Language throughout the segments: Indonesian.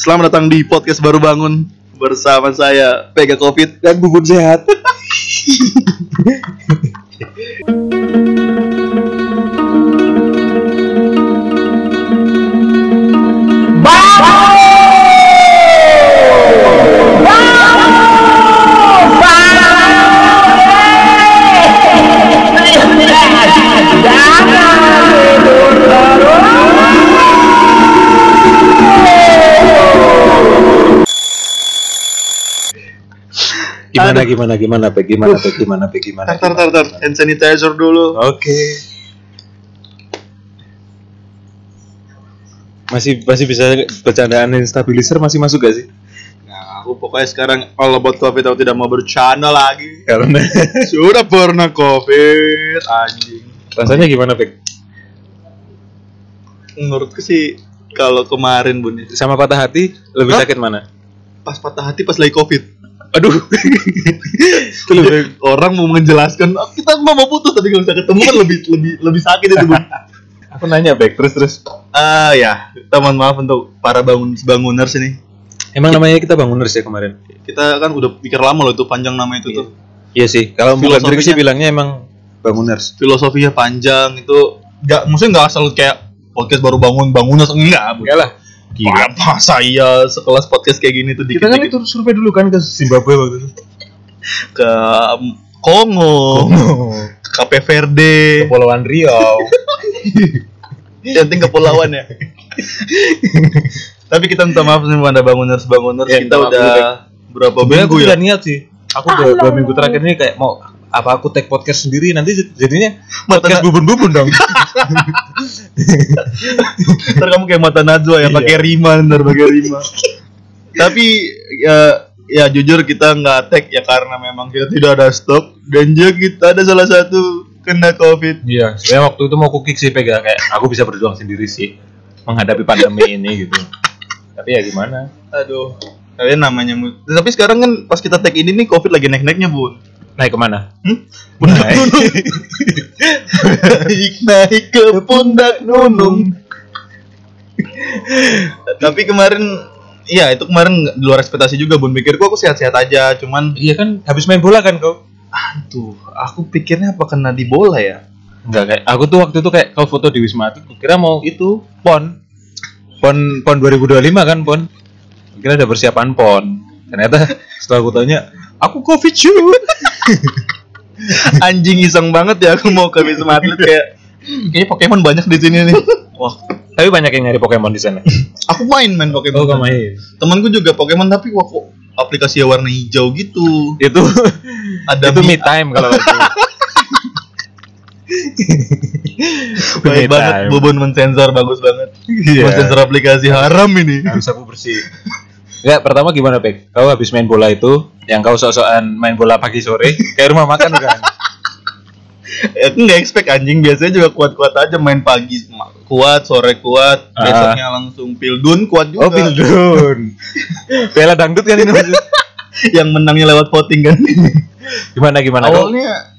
Selamat datang di podcast baru bangun bersama saya Pega Covid dan bubun sehat. Gimana gimana gimana Pe? Gimana Pe? Gimana Pe? Gimana? Tar tar tar hand sanitizer dulu Oke. Masih masih bisa bercandaan stabilizer masih masuk gak sih? Nah aku pokoknya sekarang all about Covid Aku tidak mau bercanda lagi Karena Sudah pernah Covid Anjing rasanya gimana Pe? Menurutku sih kalau kemarin bun Sama patah hati lebih Hah? sakit mana? Pas patah hati pas lagi Covid Aduh. Lebih orang mau menjelaskan "Oh, kita mau mau putus tapi kalau bisa ketemu kan lebih lebih lebih sakit itu Aku nanya Bek, terus terus. Ah ya, kita mohon maaf untuk para bangun banguners ini. Emang namanya kita banguners ya kemarin? Kita kan udah pikir lama loh itu panjang nama itu tuh. Iya sih. Kalau bukan sih bilangnya emang banguners. Filosofinya panjang itu nggak maksudnya nggak asal kayak podcast baru bangun banguners enggak. Enggak lah. Gila. Apa saya sekelas podcast kayak gini tuh Kita kan itu survei dulu kan ke Zimbabwe waktu itu. ke um, Kongo, ke Cape Verde, Kepulauan Riau. yang penting kepulauan ya. Tapi kita minta maaf nih pada banguners banguners Ya, kita udah berapa minggu aku ya? niat sih. Aku udah dua minggu terakhir ini kayak mau apa aku take podcast sendiri nanti jadinya podcast bubun-bubun dong. ntar kamu kayak mata Najwa ya Iya. pakai rima ntar pakai rima tapi ya ya jujur kita nggak tag ya karena memang kita tidak ada stok dan juga kita ada salah satu kena covid Iya, saya waktu itu mau kukik sih pegang kayak aku bisa berjuang sendiri sih menghadapi pandemi ini gitu. Tapi ya gimana? aduh kalian namanya tapi sekarang kan pas kita tag ini nih covid lagi naik naiknya bun Naik ke mana? Hmm? pundak Naik. nunung naik naik ke pundak nunung tapi kemarin Iya itu kemarin di luar ekspektasi juga bun pikirku aku sehat-sehat aja cuman Iya kan habis main bola kan kau? Aduh, aku pikirnya apa kena di bola ya? Enggak kayak aku tuh waktu itu kayak kau foto di Wisma Atlet, kira mau itu pon. Pon pon 2025 kan pon. Kira ada persiapan pon. Ternyata setelah aku tanya, aku covid cuy. Anjing iseng banget ya aku mau ke Wisma Atlet kayak kayaknya Pokemon banyak di sini nih. Wah, Tapi banyak yang nyari Pokemon di sana. aku main main Pokemon. Oh, main. Temanku juga Pokemon tapi wah kok aplikasi warna hijau gitu. Itu Ada itu mi- me time kalau itu. baik banget. Bubun mensensor bagus banget. Iya. Mensensor aplikasi haram ini. Harus aku bersih. Enggak, pertama gimana, Pek? Kau habis main bola itu, yang kau sok-sokan main bola pagi sore, kayak rumah makan kan? Aku nggak expect anjing biasanya juga kuat-kuat aja main pagi kuat sore kuat Ah. besoknya langsung pildun kuat juga Oh, Pildun. Bela dangdut kan ini yang menangnya lewat voting kan Gimana gimana kau? awalnya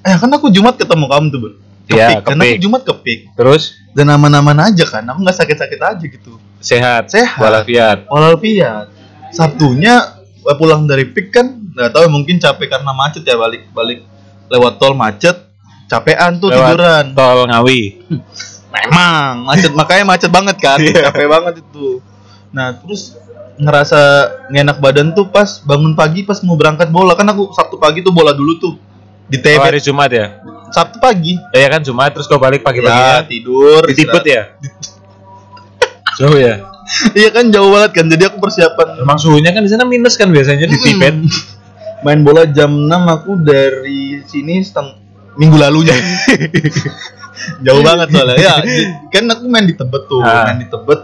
eh kan aku Jumat ketemu kamu tuh bun Iya, Kepik, kan aku. Jumat kepik Terus dan aman-aman aja kan aku nggak sakit-sakit aja gitu sehat, Sehat. walafiat. walafiat Sabtunya eh, pulang dari pik kan nggak tahu mungkin capek karena macet ya balik balik lewat tol macet capean tuh Lewat tiduran Tol Ngawi. memang macet makanya macet banget kan Iya. capek banget itu nah terus ngerasa ngenak badan tuh pas bangun pagi pas mau berangkat bola kan aku Sabtu pagi tuh bola dulu tuh di Oh, TB hari Jumat ya? Sabtu pagi Ya kan Jumat terus kau balik ya pagi-paginya tidur ditipet ya? Jauh ya? iya kan jauh banget kan jadi aku persiapan Emang suhunya kan di sana minus kan biasanya di Tibet. Main bola jam 6 aku dari sini seteng minggu lalunya jauh banget soalnya ya kan aku main di Tebet tuh Ah. main di Tebet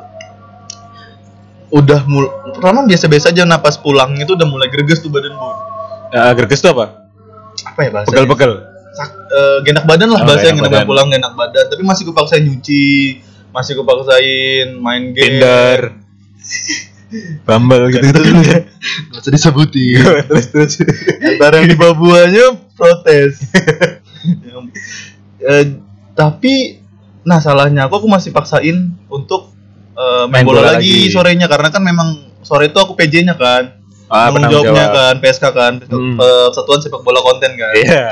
udah mul pertama biasa-biasa aja napas pulang itu udah mulai greges tuh badan bu Ya, greges tuh apa? apa ya bahasanya Pegel-pegel. Sak- eh, genak badan lah Oh, bahasa yang genak badan. pulang genak badan tapi masih kupaksain nyuci masih kupaksain main game Tinder. Bumble gitu gitu. Gak usah disebutin terus terus. Ntar yang di Papuanya protes. Eh, tapi nah salahnya aku aku masih paksain untuk eh, main, bola, lagi, sorenya karena kan memang sore itu aku PJ-nya kan. Ah, Tanggung jawabnya jawab. kan PSK kan, Hmm. eh, Persatuan Sepak Bola Konten kan. Iya.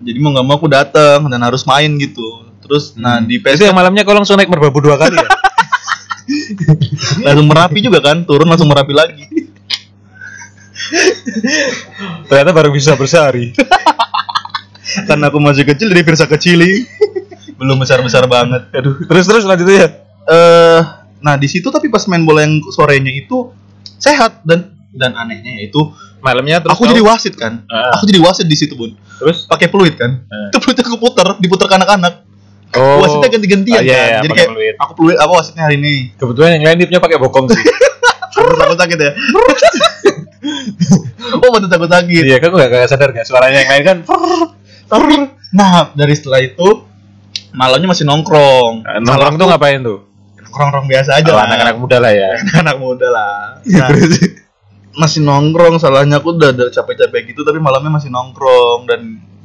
Jadi mau nggak mau aku datang dan harus main gitu. Terus nah Hmm. di Itu PSK yang malamnya kau langsung naik merbabu dua kali ya? langsung merapi juga kan, turun langsung merapi lagi. Ternyata baru bisa bersehari. Karena aku masih kecil dari Virsa kecili. Belum besar-besar banget. Aduh, terus terus lanjut ya. eh nah di situ tapi pas main bola yang sorenya itu sehat dan dan anehnya yaitu Malamnya terus aku kau- jadi wasit kan. Ah. Aku jadi wasit di situ, Bun. terus Pakai peluit kan. Ah. Itu peluitnya aku puter, diputer ke anak-anak. Oh Wasitnya ganti-gantian Ah, iya, kan. iya, jadi pakai kayak peluit. aku peluit apa wasitnya hari ini. Kebetulan yang lain dipnya pakai bokong sih. Aku takut sakit ya. oh, betul takut sakit. iya, kan gue gak, gak sadar gak suaranya yang lain kan. Nah, dari setelah itu malamnya masih nongkrong. Nah, Nongkrong tuh ngapain tuh? nongkrong biasa aja Oh, lah. anak-anak muda lah ya. anak muda lah. Nah, masih nongkrong salahnya aku udah, udah capek-capek gitu tapi malamnya masih nongkrong dan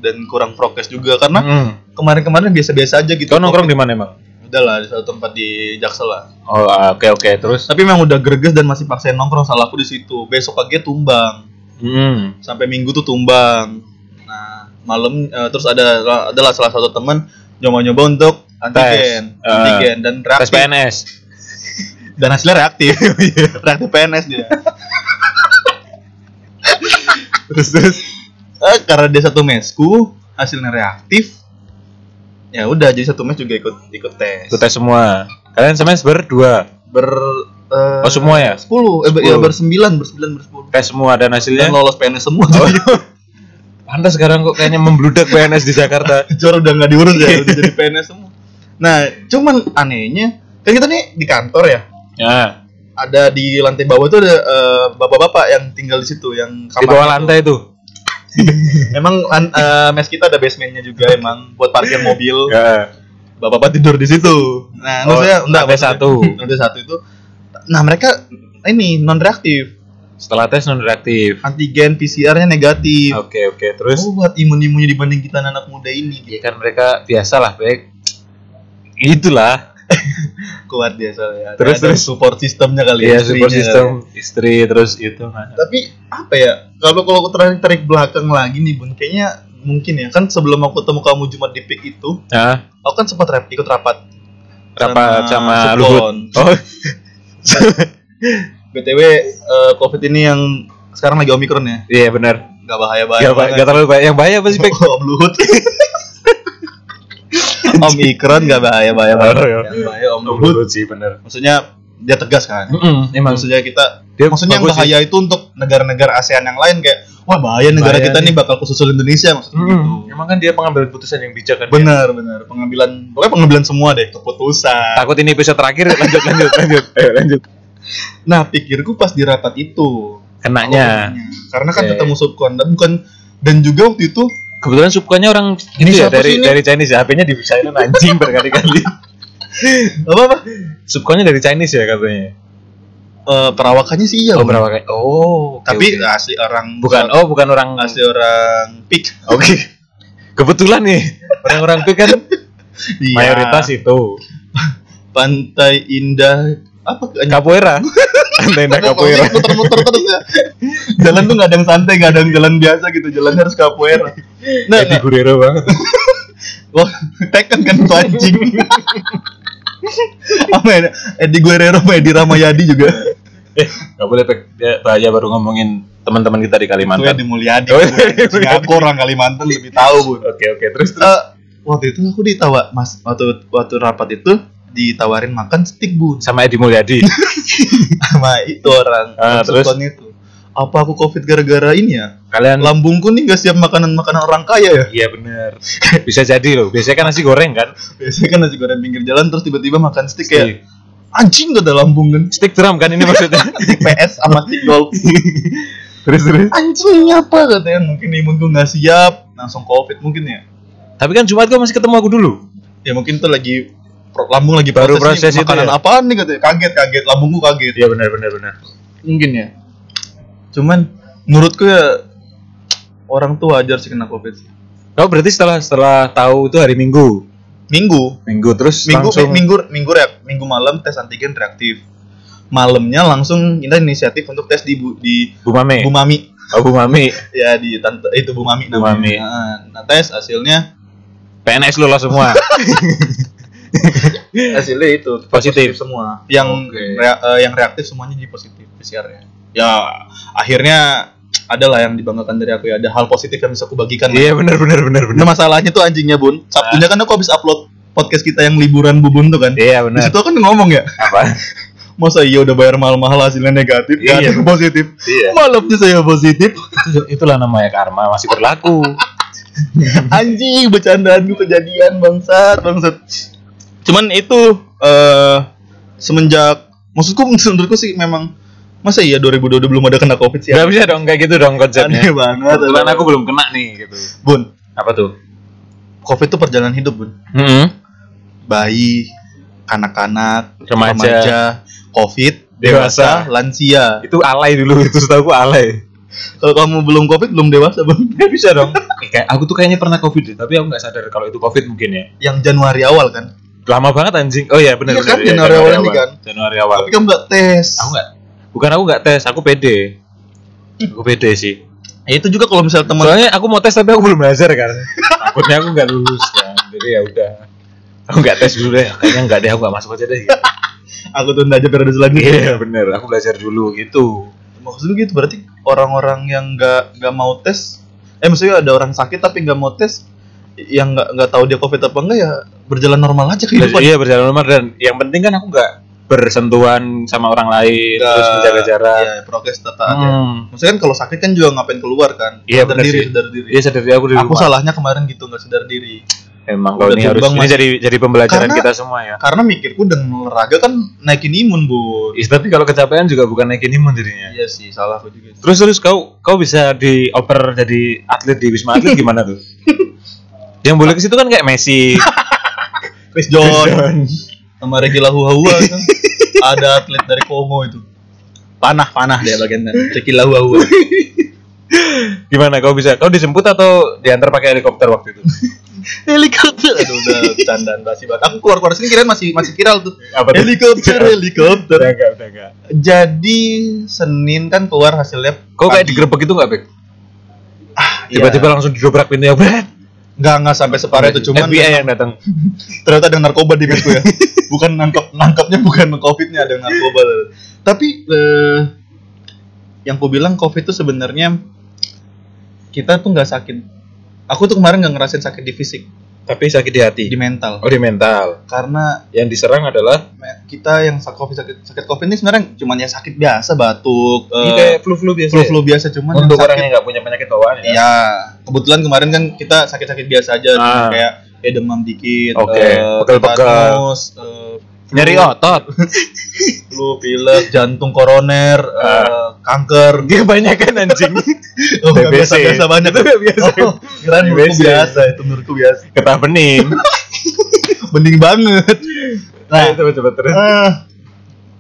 dan kurang prokes juga karena Hmm. kemarin-kemarin biasa-biasa aja gitu. Kau nongkrong di mana emang? Udah lah di satu tempat di Jaksel lah. Oh, ah, oke oke, terus. Tapi memang udah greges dan masih paksain nongkrong salahku di situ. Besok pagi tumbang. Hmm. Sampai minggu tuh tumbang. Nah, malam eh, terus ada adalah salah satu teman nyoba-nyoba untuk antigen, Tes. antigen dan Tes reaktif. PNS. dan hasilnya reaktif. reaktif PNS dia. terus terus eh, karena dia satu mesku hasilnya reaktif ya udah jadi satu mes juga ikut ikut tes Ikut tes semua. Kalian semes berdua. ber eh, Oh, semua ya? sepuluh eh, ya bersembilan bersembilan bersepuluh Tes semua dan dan hasilnya. lolos PNS semua Oh, Pantas sekarang kok kayaknya membludak PNS di Jakarta. Jor udah nggak diurus ya udah jadi PNS semua nah cuman anehnya kan kita nih di kantor ya Ya, ada di lantai bawah tuh ada eh, bapak-bapak yang tinggal di situ yang di bawah lantai tuh. Emang eh, mes kita ada basementnya juga emang buat parkir mobil. Ya. Bapak-bapak tidur di situ. Nah, Oh, maksudnya enggak lantai maksudnya- satu. Lantai satu itu. Nah, mereka ini non reaktif. Setelah tes non reaktif. Antigen PCR-nya negatif. Oke oke, terus Oh, buat imun-imunnya dibanding kita anak muda ini. ya kan mereka biasalah baik. Itulah. Kuat dia soalnya. Terus, Ada terus. support sistemnya kali Iya istrinya support kali system istri terus itu. ya. Tapi apa ya? Kalau kalau aku tarik tarik belakang lagi nih, Bun, kayaknya mungkin ya kan sebelum aku ketemu kamu Jumat di PIK itu, Nah, aku kan sempat rap, ikut rapat rapat sama, Subkon. Luhut. Oh, BTW eh, COVID ini yang sekarang lagi Omikron ya. iya benar. Gak bahaya-bahaya. Gak, ba- banget. gak terlalu bahaya. Yang bahaya apa sih, Pek? Om Luhut. Omikron gak bahaya-bahaya banget. Oh, iya. Yang bahaya Om Om Luhut. Sih benar. Maksudnya dia tegas kan. Mm-mm, emang Maksudnya kita dia maksudnya yang bagus sih. bahaya itu untuk negara-negara ASEAN yang lain kayak wah bahaya negara Bahaya kita nih. nih bakal kesusul Indonesia maksudnya Mm, gitu. Emang kan dia pengambilan putusan yang bijak kan. dia. Benar, benar. Pengambilan pokoknya pengambilan semua deh keputusan. Takut ini episode terakhir lanjut lanjut lanjut. Ayo lanjut. Nah, pikirku pas di rapat itu Kenanya. karena kan Oke. ketemu subkon dan bukan dan juga waktu itu Kebetulan subkonnya orang Ini ini ya dari ini? dari Chinese ya. HP-nya di silent anjing berkali-kali. apa apa Subkonnya dari Chinese ya katanya. Eh, perawakannya sih iya Oh, kayak? Oh, oke, tapi oke. asli orang bukan oh bukan orang asli orang pik Oke. Kebetulan nih orang-orang itu kan Iya. mayoritas itu pantai indah apa capoeira. Tenda capoeira. muter-muter terus ya. Jalan tuh nggak ada yang santai nggak ada yang jalan biasa gitu. Jalannya harus capoeira. Nah Eddie Guerrero banget. wah tekan kan tuh anjing. Apa ya? Edi Guerrero sama Edi Ramayadi juga. Eh, nggak boleh Pek. Dia bahaya baru ngomongin teman-teman kita di itu Kalimantan. Edi Mulyadi. Oh, aku orang Kalimantan lebih tahu bun Oke oke. Terus terus. Eh, waktu itu aku ditawa mas waktu waktu rapat itu ditawarin makan steak bun. Sama Edi Mulyadi. sama itu orang. Yang terus? itu. Apa aku covid gara-gara ini ya? Kalian lambungku nih gak siap makanan makanan orang kaya ya? Iya bener. Bisa jadi loh. Biasanya kan nasi goreng kan? Biasanya kan nasi goreng pinggir jalan terus tiba-tiba makan steak Steak. kayak anjing gak ada lambung kan? Stick drum kan ini maksudnya? Steak PS sama steak golf. Terus terus? Anjing apa katanya. Mungkin imunku nggak siap. Langsung covid mungkin ya. Tapi kan Jumat kau masih ketemu aku dulu. Ya mungkin tuh lagi lambung lagi Baru proses, proses nih, itu makanan ya? apaan nih katanya kaget kaget lambungku kaget Iya benar benar benar mungkin ya cuman menurutku ya orang tuh wajar sih kena covid sih Kau berarti setelah setelah tahu itu hari Minggu Minggu. Minggu terus Minggu langsung minggu minggu reak, minggu malam tes antigen reaktif. Malamnya langsung kita inisiatif untuk tes di Bu- di Bu Mame. Bu Mami. Oh, Bu Mami. Ya di tante itu Bu Mami Bu namanya. Mami. Nah, nah, tes hasilnya PNS lu lah semua. hasilnya itu Positif. semua. Yang Oke. rea- eh, yang reaktif semuanya jadi positif PCR ya. Ya akhirnya adalah yang dibanggakan dari aku ya ada hal positif yang bisa aku bagikan. Iya benar benar benar benar. Nah masalahnya tuh anjingnya bun. Sabtunya kan aku habis upload podcast kita yang liburan bubun tuh kan. Iya Di benar. situ kan ngomong ya, Apa? masa iya udah bayar mahal-mahal hasilnya negatif, Iya. iya. positif. Iya. Malamnya saya positif. Itu- itulah namanya karma masih berlaku. Anjing, bercandaanku kejadian bangsat, bangsat. Cuman itu eh semenjak maksudku menurutku sih memang masa iya 2022 belum ada kena covid sih? Gak bisa dong kayak gitu dong konsepnya. Aneh banget. Kebetulan aku belum kena nih gitu. Bun, Apa tuh? covid itu perjalanan hidup, Bun. Hmm. Bayi, anak-anak, Remaja. covid, Dewasa. dewasa, lansia. Itu alay dulu itu setahu aku alay. Kalau kamu belum covid, belum dewasa, Bun. Gak bisa dong. kayak aku tuh kayaknya pernah covid deh, tapi aku nggak sadar kalau itu covid mungkin ya. Yang Januari awal kan. Lama banget anjing. Oh iya benar Iya benar. kan, iya, Januari awal ini kan. Januari awal. Tapi kamu nggak tes. Aku nggak. Bukan aku nggak tes, aku pede. Aku pede sih. Ya, itu juga kalau misal teman Soalnya aku mau tes tapi aku belum belajar kan. Takutnya aku nggak lulus kan. Jadi ya udah. Aku nggak tes dulu deh. Kayaknya nggak deh. Aku nggak masuk aja deh. Gitu. aku tuh aja periode selanjutnya. Iya bener. Aku belajar dulu gitu. Maksudnya gitu berarti orang-orang yang nggak nggak mau tes, eh maksudnya ada orang sakit tapi nggak mau tes, yang nggak nggak tahu dia covid apa enggak ya berjalan normal aja kehidupan. Iya berjalan normal dan yang penting kan aku nggak bersentuhan sama orang lain Nggak- terus menjaga jarak. Iya, prokes tetap. Hmm. Maksudnya kan kalau sakit kan juga ngapain keluar kan? Iya, sadar diri, sih. sadar diri. Iya sadar diri aku di Aku rumah. salahnya kemarin gitu nggak sadar diri. Emang kalau ini harus terbang, ini jadi jadi pembelajaran Karena- kita semua ya. Karena mikirku dengan olahraga kan naikin imun bu. Is, tapi kalau kecapean juga bukan naikin imun jadinya. Iya sih, salahku juga. Terus terus kau kau bisa dioper jadi atlet di Wisma Atlet gimana tuh? Yang boleh ke situ kan kayak Messi, Chris John, sama Regi Lahuahua kan. ada atlet dari Kongo itu. Panah panah dia bagian Regi Lahuahua. Gimana kau bisa? Kau dijemput atau diantar pakai helikopter waktu itu? helikopter aduh udah candaan basi banget aku keluar keluar sini kirain masih masih viral tuh Apa tuh? helikopter helikopter Udah enggak, udah enggak. jadi senin kan keluar hasilnya Kau kayak digerebek itu enggak, Bek? Iya. Tiba-tiba langsung didobrak pintunya, Bret. Nggak nggak sampai separah itu cuman FBI yang datang. ternyata ada narkoba di mesku ya bukan nangkep nangkapnya bukan covidnya ada narkoba tapi eh, yang ku bilang covid itu sebenarnya kita tuh nggak sakit aku tuh kemarin nggak ngerasain sakit di fisik Tapi sakit di hati. di mental Oh, di mental. karena Yang diserang adalah kita yang sakit covid sakit, sakit covid ini sebenarnya cuman ya sakit biasa batuk ini eh, kayak flu-flu biasa. flu ya? flu biasa cuman Untuk yang orang sakit yang nggak punya penyakit bawaan ya. Iya, kebetulan kemarin kan kita sakit-sakit biasa aja, Ah. kayak kayak demam dikit, Oke, eh, pegel-pegel. eh, flu, Nyeri otot. flu, pilek, jantung koroner, eh, kanker. Dia banyak kan anjing. Oh, nggak TBC. biasa-biasa banyak. Itu nggak biasa. Oh, kirain menurutku biasa, itu menurutku biasa. Ketah bening. Bening banget. Nah, Nah, coba coba terus. eh,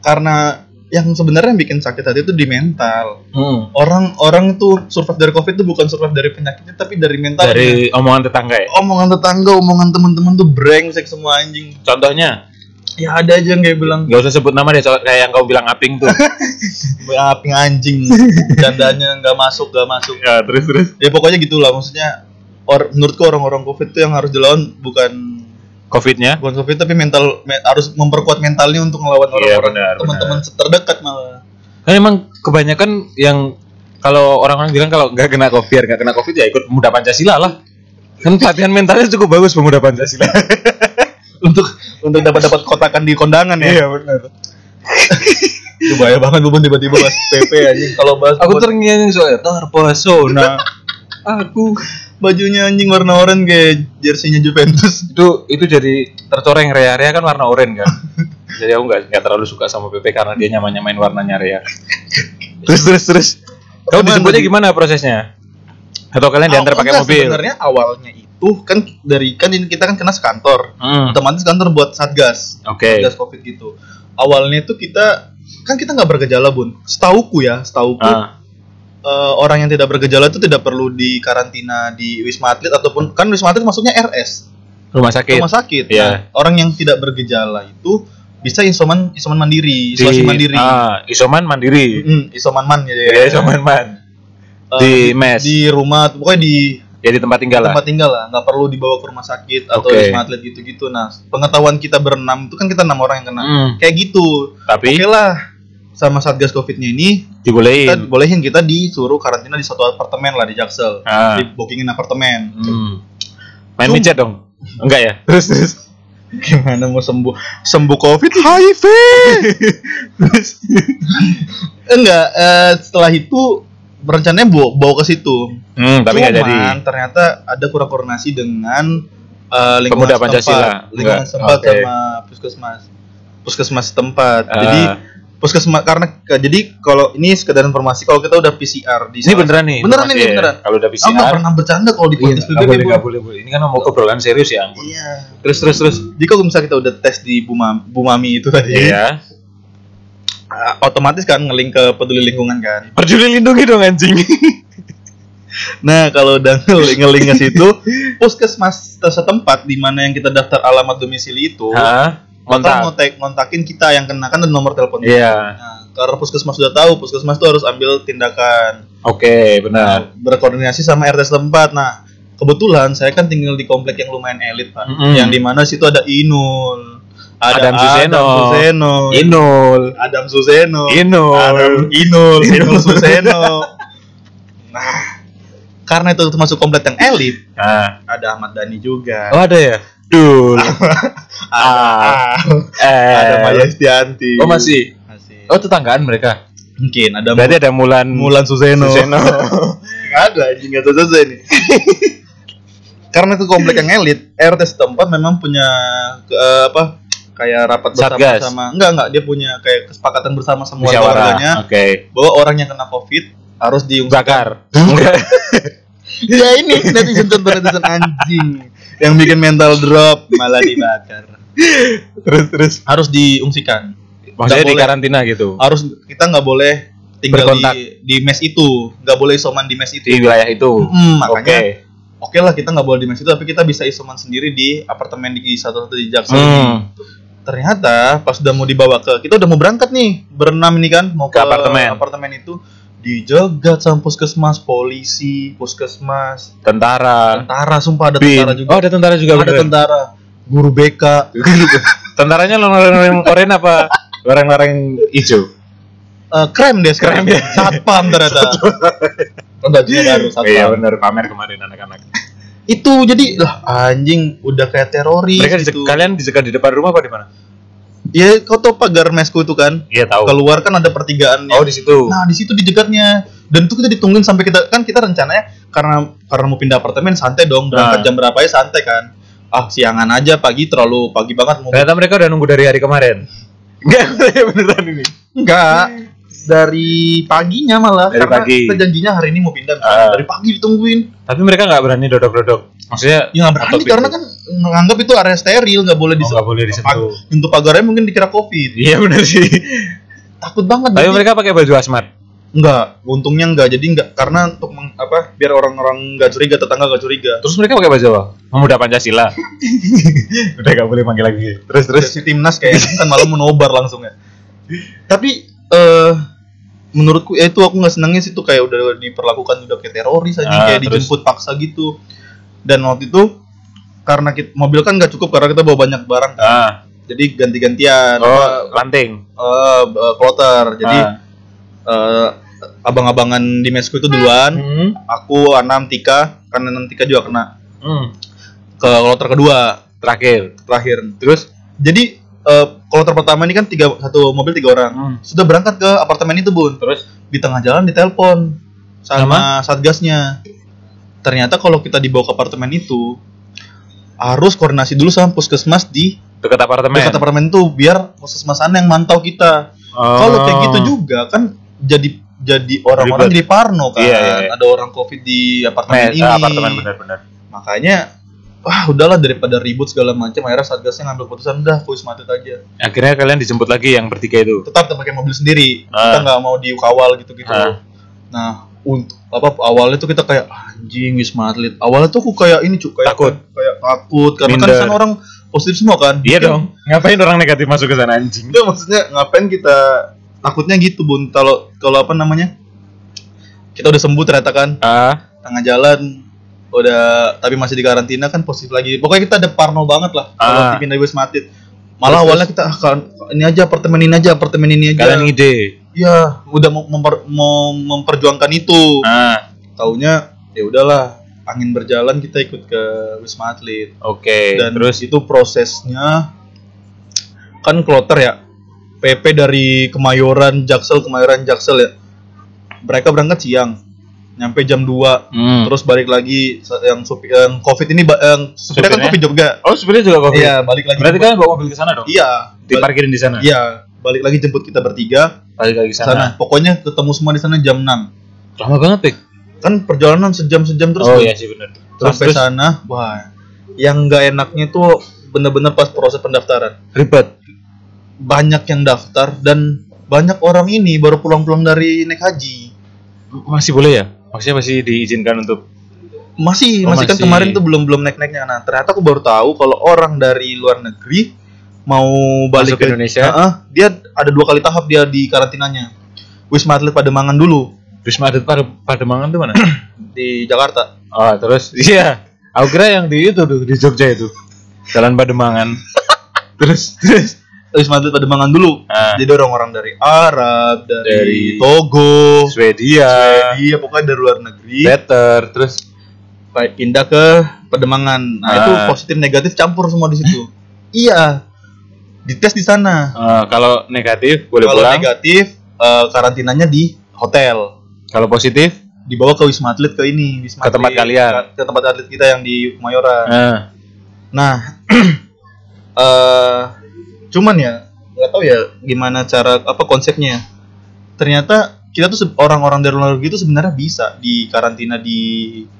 karena yang sebenarnya bikin sakit hati itu di mental. Hmm. Orang-orang tuh survive dari covid itu bukan survive dari penyakitnya, tapi dari mental. Dari omongan tetangga ya. omongan tetangga, omongan teman-teman tuh brengsek semua anjing. Contohnya, Ya ada aja yang kayak bilang nggak usah sebut nama deh, soal- kayak yang kau bilang aping tuh. api anjing, candanya nggak masuk nggak masuk. ya, terus terus. Ya pokoknya gitulah maksudnya. Or, menurutku orang-orang covid tuh yang harus dilawan bukan Covidnya? bukan covid tapi mental me- harus memperkuat mentalnya untuk melawan Iya, orang-orang benar, teman-teman terdekat malah. Kan emang kebanyakan yang kalau orang-orang bilang kalau nggak kena covid, nggak kena covid ya ikut pemuda Pancasila lah. Kan pelatihan mentalnya cukup bagus pemuda Pancasila. untuk untuk dapat dapat kotakan di kondangan ya. benar. Itu bahaya banget bubun tiba-tiba bahas PP anjing kalau bahas Aku terngiang soalnya terpesona. Aku bajunya anjing warna oranye kayak jersinya Juventus. itu itu jadi tercoreng Rea Rea kan warna oranye kan. jadi aku nggak nggak terlalu suka sama PP karena dia nyaman nyamain warnanya Rea. terus terus terus. Kau dijemputnya tadi- gimana prosesnya? Atau kalian diantar pakai mobil? Sebenarnya awalnya itu kan dari kan ini kita kan kena sekantor. Hmm, Otomatis kantor buat satgas. Oke. Satgas Covid gitu. Awalnya itu kita kan kita nggak bergejala, Bun. Setauku ya, setauku Ah, eh, orang yang tidak bergejala itu tidak perlu di karantina di Wisma Atlet ataupun kan Wisma Atlet masuknya RS. Rumah sakit. rumah sakit. Iya. Nah, orang yang tidak bergejala itu bisa isoman isoman mandiri, isolasi Di- mandiri. Ah, isoman mandiri. Mm, isoman man ya. Ya, isoman man. Eh, di mes. Di rumah, pokoknya di Ya di tempat tinggal lah. tempat tinggal lah, nggak perlu dibawa ke rumah sakit atau wisma atlet gitu-gitu. Nah, pengetahuan kita berenam itu kan kita enam orang yang kena. Hmm. Kayak gitu. Tapi Oke lah, sama satgas covidnya ini kita dibolehin. bolehin kita disuruh karantina di satu apartemen lah di Jaksel, Ah. di bookingin apartemen. Hmm. Main Cuma- dong. Enggak ya? Terus terus. Gimana mau sembuh sembuh covid? HIV. Terus enggak eh, setelah itu rencananya bawa, bawa ke situ. Hmm, tapi nggak jadi. Cuman ternyata ada kurang koordinasi dengan eh, lingkungan Pemuda Pancasila. setempat, lingkungan Enggak. setempat Oke. sama puskesmas, puskesmas setempat. Ah. Jadi puskesmas karena ke- jadi kalau ini sekedar informasi kalau kita udah PCR di Ini beneran nih. beneran ini ya? beneran. Kalau udah Aku nggak PCR. pernah bercanda kalau di Iya, podcast PBB, boleh, nggak boleh, boleh. Ini kan mau obrolan serius ya. ampun. Iya. Terus terus terus. Jika kalau misalnya kita udah tes di Bu, Mam- Bu Mami itu tadi, Iya. ah, otomatis kan ngelink ke peduli lingkungan kan. Peduli lindungi dong anjing. Nah, kalau udah ngelink ke situ, puskesmas setempat di mana yang kita daftar alamat domisili itu, Hah? Kontak. ngontak ngontakin kita yang kena kan ada nomor telepon. Iya. Nah, karena puskesmas sudah tahu, puskesmas itu harus ambil tindakan. Oke, benar. berkoordinasi sama RT setempat. Nah, kebetulan saya kan tinggal di komplek yang lumayan elit, Pak. Mm-mm. Yang di mana situ ada Inul, ada Adam Suseno. Adam Suseno, Inul. Adam Suseno, Inul. Adam Inul, Inul Suseno. Nah, karena itu termasuk komplek yang elit, Nah. ada Ahmad Dhani juga. Oh, ada ya? Dul. ada, eh. ada Maya Estianti. Oh, masih. Masih. Oh, tetanggaan mereka. Mungkin ada Berarti ada Mulan Mulan Suseno. Suseno. Ada anjing tahu selesai nih. Karena itu komplek yang elit, RT setempat memang punya ke- eh, apa kayak rapat bersama Satgas. sama enggak enggak dia punya kayak kesepakatan bersama Musyawarah. warganya Oke. bahwa orang yang kena covid harus. Enggak. ya ini netizen contoh netizen anjing yang bikin mental drop malah dibakar. terus terus. Harus diungsikan. Maksudnya Nggak di boleh. karantina gitu. Harus kita nggak boleh tinggal Berkontak. di di mes itu, nggak boleh isoman di mes itu. Di wilayah itu. Hmm, Oke. makanya oke lah kita nggak boleh di mes itu tapi kita bisa isoman sendiri di apartemen di satu satu di Jaksel ini. Hmm. ternyata pas udah mau dibawa ke kita udah mau berangkat nih berenam ini kan mau Ke ke, apartemen. apartemen itu dijagat sama puskesmas polisi puskesmas Tentara. tentara sumpah ada Bin. tentara juga Oh, ada tentara juga. ada beneran. tentara guru BK Tentaranya orang-orang oranye apa? Orang-orang hijau. Eh, krem deh sekarang Krem ya. satpam ternyata Kan bajunya baru satpam Iya benar pamer kemarin anak-anak. itu jadi lah anjing udah kayak teroris Mereka di, gitu. kalian disekat di depan rumah apa di mana? Ya kau tau pagar mesku itu kan Iya tahu. keluar kan ada pertigaan Oh di situ. Nah, di situ dijegatnya. Dan itu kita ditungguin sampai kita kan kita rencananya karena karena mau pindah apartemen santai dong, berangkat Nah. jam berapa ya santai kan. Ah, siangan aja pagi terlalu pagi banget mau. Ternyata mereka udah nunggu dari hari kemarin. Enggak, beneran ini. Enggak. Dari paginya malah Dari karena pagi. kita janjinya hari ini mau pindah. Ah. Dari pagi ditungguin. Tapi mereka nggak berani dodok-dodok. Maksudnya Ya nggak berani karena kan menganggap itu area steril, nggak boleh Oh, disentuh. nggak boleh disentuh. Pintu pagarnya mungkin dikira covid. Iya benar sih. Takut banget. Tapi jadi- mereka pakai baju asmat. Enggak, untungnya enggak. Jadi enggak karena untuk meng- apa? Biar orang-orang enggak curiga, tetangga enggak curiga. Terus mereka pakai baju apa? Pemuda Pancasila. Udah gak boleh manggil lagi. Terus terus si timnas kayak kan malah menobar langsung ya tapi eh menurutku ya itu aku nggak senangnya sih tuh kayak udah diperlakukan udah kayak teroris aja Ah, kayak terus? dijemput paksa gitu dan waktu itu karena kita, mobil kan nggak cukup karena kita bawa banyak barang kan. Ah, jadi ganti-gantian oh, lanting. eh eh, kloter jadi Ah. eh, abang-abangan di mesku itu duluan Hmm. aku Anam Tika karena Anam Tika juga kena Hmm. ke kloter kedua Terakhir. terakhir terus jadi eh, kloter pertama ini kan tiga satu mobil tiga orang Hmm. sudah berangkat ke apartemen itu bun Terus di tengah jalan ditelepon sama satgasnya ternyata kalau kita dibawa ke apartemen itu harus koordinasi dulu sama puskesmas di dekat apartemen. dekat apartemen itu biar puskesmas sana yang mantau kita Oh. kalau kayak gitu juga kan jadi jadi orang-orang jadi parno kan Iya, iya, iya. ada orang covid di apartemen Mes, ini ah, apartemen benar-benar. makanya wah udahlah daripada ribut segala macam akhirnya satgasnya ngambil keputusan udah kuis mati aja Akhirnya kalian dijemput lagi yang bertiga itu. tetap pakai mobil sendiri Ah. kita nggak mau dikawal gitu-gitu Ah. nah untuk apa awalnya tuh kita kayak anjing wisma atlet awalnya tuh aku kayak ini cuy kayak Takut. kayak kayak takut karena kan Minder. sana orang positif semua kan. Iya Mungkin- dong. Ngapain orang negatif masuk ke sana anjing? Enggak maksudnya ngapain kita takutnya gitu bun kalau kalau apa namanya kita udah sembuh ternyata kan Ah, tengah jalan udah tapi masih di karantina kan positif lagi. Pokoknya kita ada parno banget lah kalau Ah. dipindah Wisma Atlet malah Terus, awalnya kita ah, kan ini aja apartemen ini aja apartemen ini aja. Kalian ide. Iya, udah mau, memper- mau memperjuangkan itu. Ah, taunya ya udahlah angin berjalan kita ikut ke Wisma Atlet. Oke. dan Terus? itu prosesnya kan kloter ya. PP dari Kemayoran Jaksel Kemayoran Jaksel ya. Mereka berangkat siang nyampe jam 2 hmm. terus balik lagi yang supir yang covid ini yang supirnya kan Supirnya? covid juga Oh, sebenarnya juga covid. iya balik lagi Berarti kalian bawa mobil ke sana dong? iya Diparkirin di sana. iya balik lagi jemput kita bertiga Balik lagi sana sana. pokoknya ketemu semua di sana jam 6 Lama banget, Pik. kan perjalanan sejam sejam terus oh Bang. iya sih benar. Terus sampai terus sana wah yang nggak enaknya tuh bener-bener pas proses pendaftaran ribet. banyak yang daftar dan banyak orang ini baru pulang-pulang dari naik haji Masih boleh ya? Maksudnya masih diizinkan untuk masih Oh, masih kan kemarin tuh belum belum naik naiknya nah ternyata aku baru tahu kalau orang dari luar negeri mau balik Masuk ke Indonesia? Heeh, dia ada dua kali tahap dia di karantinanya Wisma Atlet Pademangan dulu Wisma Atlet Pademangan tuh mana? di Jakarta oh, terus iya. Aku kira yang di itu tuh di Jogja itu. Jalan Pademangan. terus terus Wisma Atlet Pademangan dulu Ah. jadi orang-orang dari Arab dari, Dari Togo Swedia, Iya pokoknya dari luar negeri better, terus pindah ke Pademangan. Nah, Ah. itu positif negatif campur semua di situ. iya. Dites di sana. eh, kalau negatif boleh Kalau pulang. negatif eh, karantinanya di hotel. Kalau positif, Dibawa ke Wisma Atlet ke ini, Wisma Ke tempat Atlet. kalian. Ke, ke tempat atlet kita yang di Kemayoran. nah, Nah, eh cuman ya nggak tahu ya gimana cara apa konsepnya. Ternyata kita tuh orang-orang dari luar negeri itu sebenarnya bisa di karantina di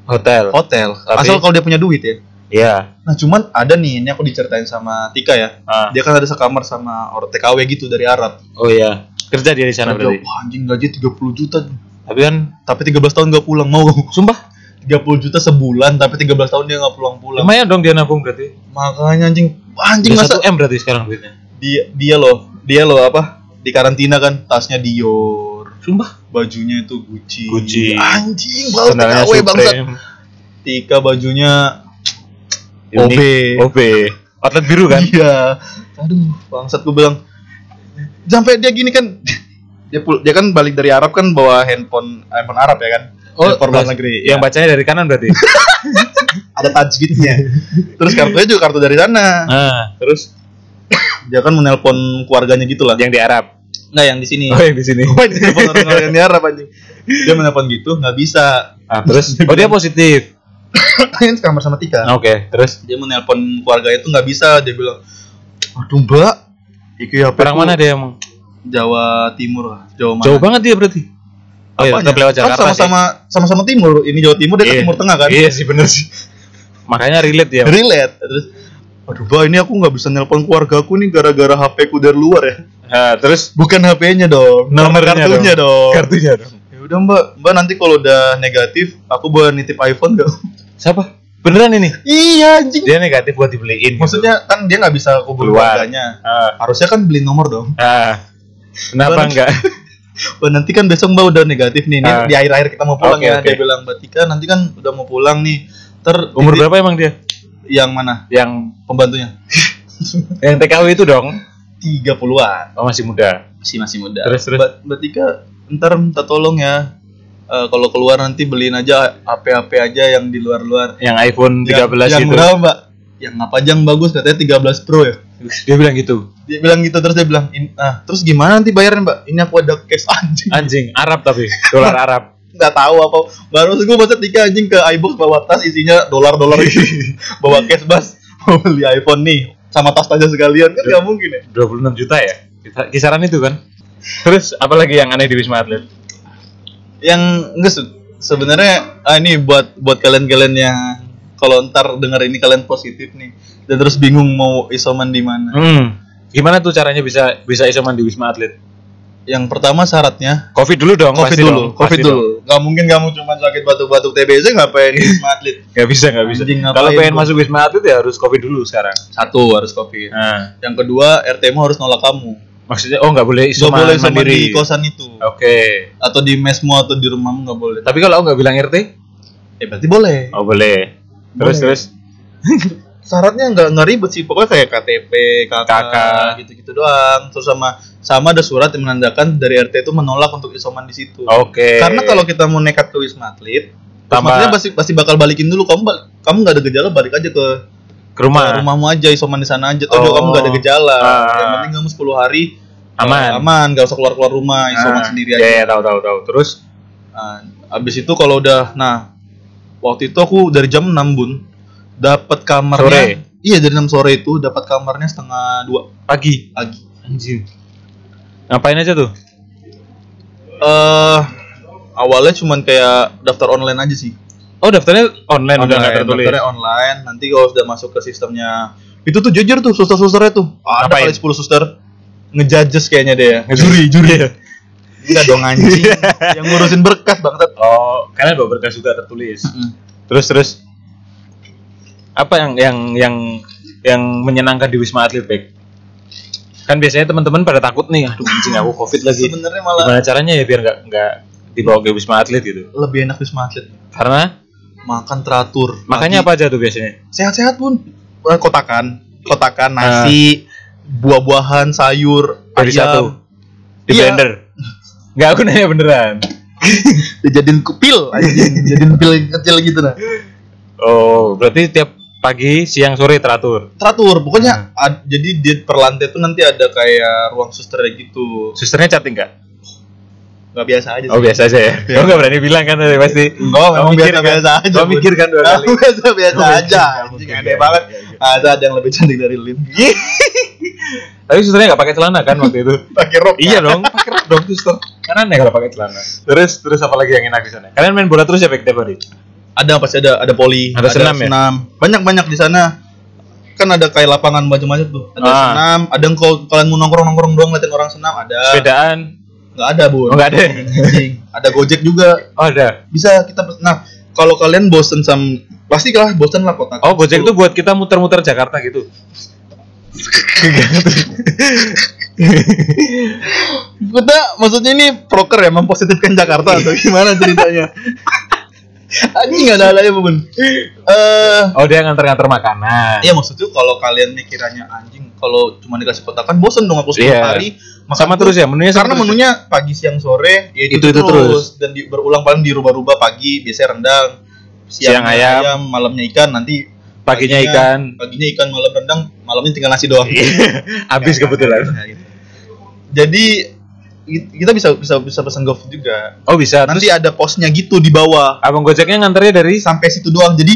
hotel. hotel. Tapi- Asal kalau dia punya duit ya. Iya. Nah cuman ada nih, ini aku diceritain sama Tika ya. Ah. Dia kan ada sekamar sama orang TKW gitu dari Arab. Oh iya. Kerja dia di sana Kerja, berarti. Wah anjing gaji 30 juta. Tapi kan Tapi 13 tahun gak pulang, mau sumpah 30 juta sebulan, tapi 13 tahun dia gak pulang-pulang. lumayan dong dia nabung berarti. Makanya anjing, anjing masa 1 M berarti sekarang duitnya. Dia dia loh, dia loh apa? Di karantina kan, tasnya Dior, Sumpah. bajunya itu Gucci. Gucci. Anjing, Sandalnya TKW bangsat. Tika bajunya. OB. OB. Outlet biru kan? Iya. Aduh, bangsat gue bilang. Sampai dia gini kan dia pul dia kan balik dari Arab kan bawa handphone handphone Arab ya kan. handphone luar negeri. Yang ya. bacanya dari kanan berarti. ada tajwidnya. Terus kartunya juga kartu dari sana. ah, Terus dia kan menelpon keluarganya gitu lah. yang di Arab. Nggak yang di sini. Oh, yang di sini. Oh, ini telepon orang yang di Arab anjing. Dia menelpon gitu, nggak bisa. Ah, terus oh dia positif. Kan kamar sama Tika. Oke, terus Dia menelpon keluarganya itu nggak bisa. Dia bilang, aduh mbak, iki HP orang mana dia emang? Jawa Timur lah, Jawa mana? Jauh banget dia berarti. Oh iya, tetap lewat Kan Jakarta sih. sama-sama sama-sama timur. Ini Jawa Timur, dia Iya. ke Timur Tengah kan? Iya sih bener sih. Makanya relate dia. Relate. Terus, aduh, Mbak, ini aku nggak bisa nelpon keluarga aku nih gara-gara HP ku dari luar ya. Nah, terus Bukan HP-nya dong, Nomornya kartunya dong. kartunya dong. Ya udah Mbak, Mbak nanti kalau udah negatif, aku boleh nitip iPhone gak? Siapa? Beneran ini? iya anjing. Dia negatif buat dibeliin. gitu. Maksudnya kan dia nggak bisa Keluar. keluarganya. Ah, Harusnya kan beli nomor dong. ah. Kenapa Mbak, enggak? Mbak nanti kan besok Mbak udah negatif nih. Ini Ah. di akhir-akhir kita mau pulang Oke, ya. oke. Dia bilang, Mbak Tika nanti kan udah mau pulang nih. Ter Umur berapa emang dia? Yang mana? Yang Pembantunya? yang TKW itu dong. 30-an. Oh, masih muda. Masih masih muda. Terus, terus. Mbak, Mbak Tika ntar minta tolong ya. Eh, kalau keluar nanti beliin aja HP-HP aja yang di luar-luar. Yang iPhone 13 yang, yang itu. berapa, Mbak? Yang apa aja yang bagus katanya 13 Pro ya. Dia bilang gitu. Dia bilang gitu terus dia bilang, "In- ah, terus gimana nanti bayarnya, Mbak? Ini aku ada cash anjing." Anjing, Arab tapi, dolar Arab. Nggak tahu apa baru gue baca tiga anjing ke iBox bawa tas isinya dolar dolar gitu bawa cash bas mau beli iPhone nih sama tas aja sekalian kan nggak mungkin ya 26 juta ya? Kisa- Kisaran itu kan. Terus apalagi yang aneh di Wisma Atlet? yang enggak se- sebenarnya ah, ini buat buat kalian-kalian yang kalau ntar dengar ini kalian positif nih dan terus bingung mau isoman di mana Hmm. Gimana tuh caranya bisa bisa isoman di Wisma Atlet? Yang pertama syaratnya Covid dulu dong, covid dulu, dong, covid dulu. dong. Gak mungkin kamu cuma sakit batuk-batuk TBC ngapain wisma atlet. Gak bisa, gak bisa. Kalau pengen masuk wisma atlet ya harus Covid dulu sekarang. Satu harus covid. Nah, Yang kedua RT-mu harus nolak kamu. maksudnya oh nggak boleh Gak isoman boleh mandiri. di kosan itu. Oke. Atau di mesmu atau di rumahmu nggak boleh. Tapi kalau nggak bilang RT? Eh berarti boleh. Oh boleh. Terus Boleh. terus. Syaratnya nggak nggak ribet sih. Pokoknya kayak KTP, KK, KK. gitu-gitu doang. Terus sama sama ada surat yang menandakan dari RT itu menolak untuk isoman di situ. Oke. Karena kalau kita mau nekat ke wisma atlet, Tambah- wisma atlet pasti pasti bakal balikin dulu. Kamu bal- kamu nggak ada gejala balik aja ke ke rumah ke rumahmu aja isoman di sana aja. Tuh Oh. kamu nggak ada gejala. Ah. Yang penting kamu 10 hari aman. aman, nggak usah keluar keluar rumah, isoman Ah, sendiri Ya, aja. ya, tahu tahu tahu. Terus Nah, abis itu kalau udah, nah waktu itu aku dari jam 6 bun dapat kamarnya. Sore? Iya dari 6 sore itu dapat kamarnya setengah dua pagi. pagi. Anjing. Ngapain aja tuh? Eh awalnya cuman kayak daftar online aja sih. Oh daftarnya online, udah nggak Online, tertulis. daftarnya online. Nanti kalau sudah masuk ke sistemnya itu tuh jujur tuh suster-susternya tuh. Ada Ngapain? kali 10 suster ngejudges kayaknya deh ya. Juri, juri. Enggak dong anjing. yang ngurusin berkas bangsat. Oh, kalian bawa berkas juga tertulis. Mm. Terus terus apa yang yang yang yang menyenangkan di Wisma Atlet, Bek? Kan biasanya teman-teman pada takut nih, aduh anjing aku Covid lagi. Sebenarnya malah Gimana caranya ya biar nggak nggak dibawa ke Wisma Atlet gitu? lebih enak wisma atlet. Karena Makan teratur. makanya apa aja tuh biasanya? sehat-sehat pun kotakan kotakan nasi buah-buahan sayur Dari ayam satu di Iya. blender. Nggak aku nanya beneran. dijadiin kupil jadiin pil kecil gitu nah Oh, berarti tiap pagi, siang, sore teratur. teratur pokoknya ad- jadi di per lantai tuh nanti ada kayak ruang suster gitu Susternya cantik nggak? nggak biasa aja Oh biasa aja ya. Iya. Oh nggak berani bilang kan tadi pasti. Enggak, memang biasa kan? biasa aja. Oh, mikir kan dua kali. biasa biasa Oh, aja. Anjing aneh ya, banget. ya, ya. Ada ada yang lebih cantik dari Lin. Tapi susternya nggak pakai celana kan waktu itu? Pakai rok. iya dong, pakai rok dong suster. Kan aneh kalau pakai celana. Terus terus apa lagi yang enak di sana? Kalian main bola terus ya Bek, tiap hari? Ada pasti ada ada poli, Ada senam ya? Banyak banyak di sana. Kan ada kayak lapangan macam-macam tuh. Ada Ah. senam, ada yang kalau kalian mau nongkrong-nongkrong doang ngeliatin orang senam ada. Sepedaan? Nggak ada, Bu. Oh, nggak ada. Anjing. Ada Gojek juga. Oh ada. Bisa kita Nah, kalau kalian bosen sama pasti lah bosen lah kota. Oh Gojek itu buat kita muter-muter Jakarta gitu. kita maksudnya ini proker ya mempositifkan Jakarta atau gimana ceritanya? Anjing ada alanya, Bun. Eh, Oh dia nganter-nganter makanan. Iya maksudnya kalau kalian mikirannya anjing kalau cuma dikasih kotakan bosen dong aku 10 Iya. hari makan Sama terus ya menunya karena terus ya? menunya pagi siang sore ya itu, Itu- itu terus. dan di, berulang paling dirubah-rubah pagi biasanya rendang Siang ayam. malamnya ikan nanti Paginya ikan. paginya ikan malam rendang malamnya tinggal nasi doang Habis kebetulan. Nah, gitu. jadi kita bisa bisa bisa pesan GoFood juga Oh bisa. nanti Terus ada posnya gitu di bawah abang Gojeknya nganternya dari sampai situ doang jadi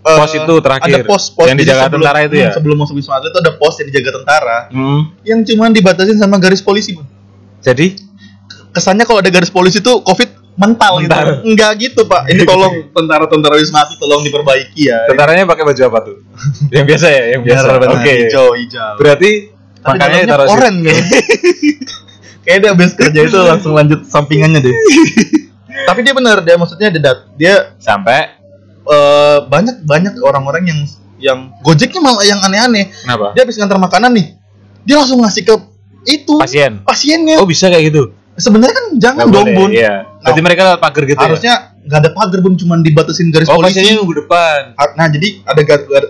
eh, Pos itu terakhir. ada pos pos Yang dijaga sebelum- tentara itu ya? hmm, sebelum masuk wisma atlet itu ada pos yang dijaga tentara Hmm. yang cuman dibatasin sama garis polisi Bun. Jadi kesannya kalau ada garis polisi itu covid mental, Mental. gitu enggak gitu pak ini tolong tentara-tentara wisma atlet tolong diperbaiki ya tentaranya pakai baju apa tuh? yang biasa ya, yang biasa. Oke. hijau hijau Berarti tapi makanya taruh oren gitu kayak dia habis kerja itu langsung lanjut sampingannya deh tapi dia benar dia maksudnya dia dia sampai eh, banyak banyak orang-orang yang yang gojeknya malah yang aneh-aneh kenapa? dia habis ngantar makanan nih dia langsung ngasih ke itu Pasien. pasiennya Oh bisa kayak gitu? sebenarnya kan jangan Nggak dong boleh, bun Iya. Berarti Nah, mereka lewat pagar gitu harusnya nggak ada pagar bun cuma dibatasin garis ya? Oh polisi pasiennya nunggu depan. nah jadi ada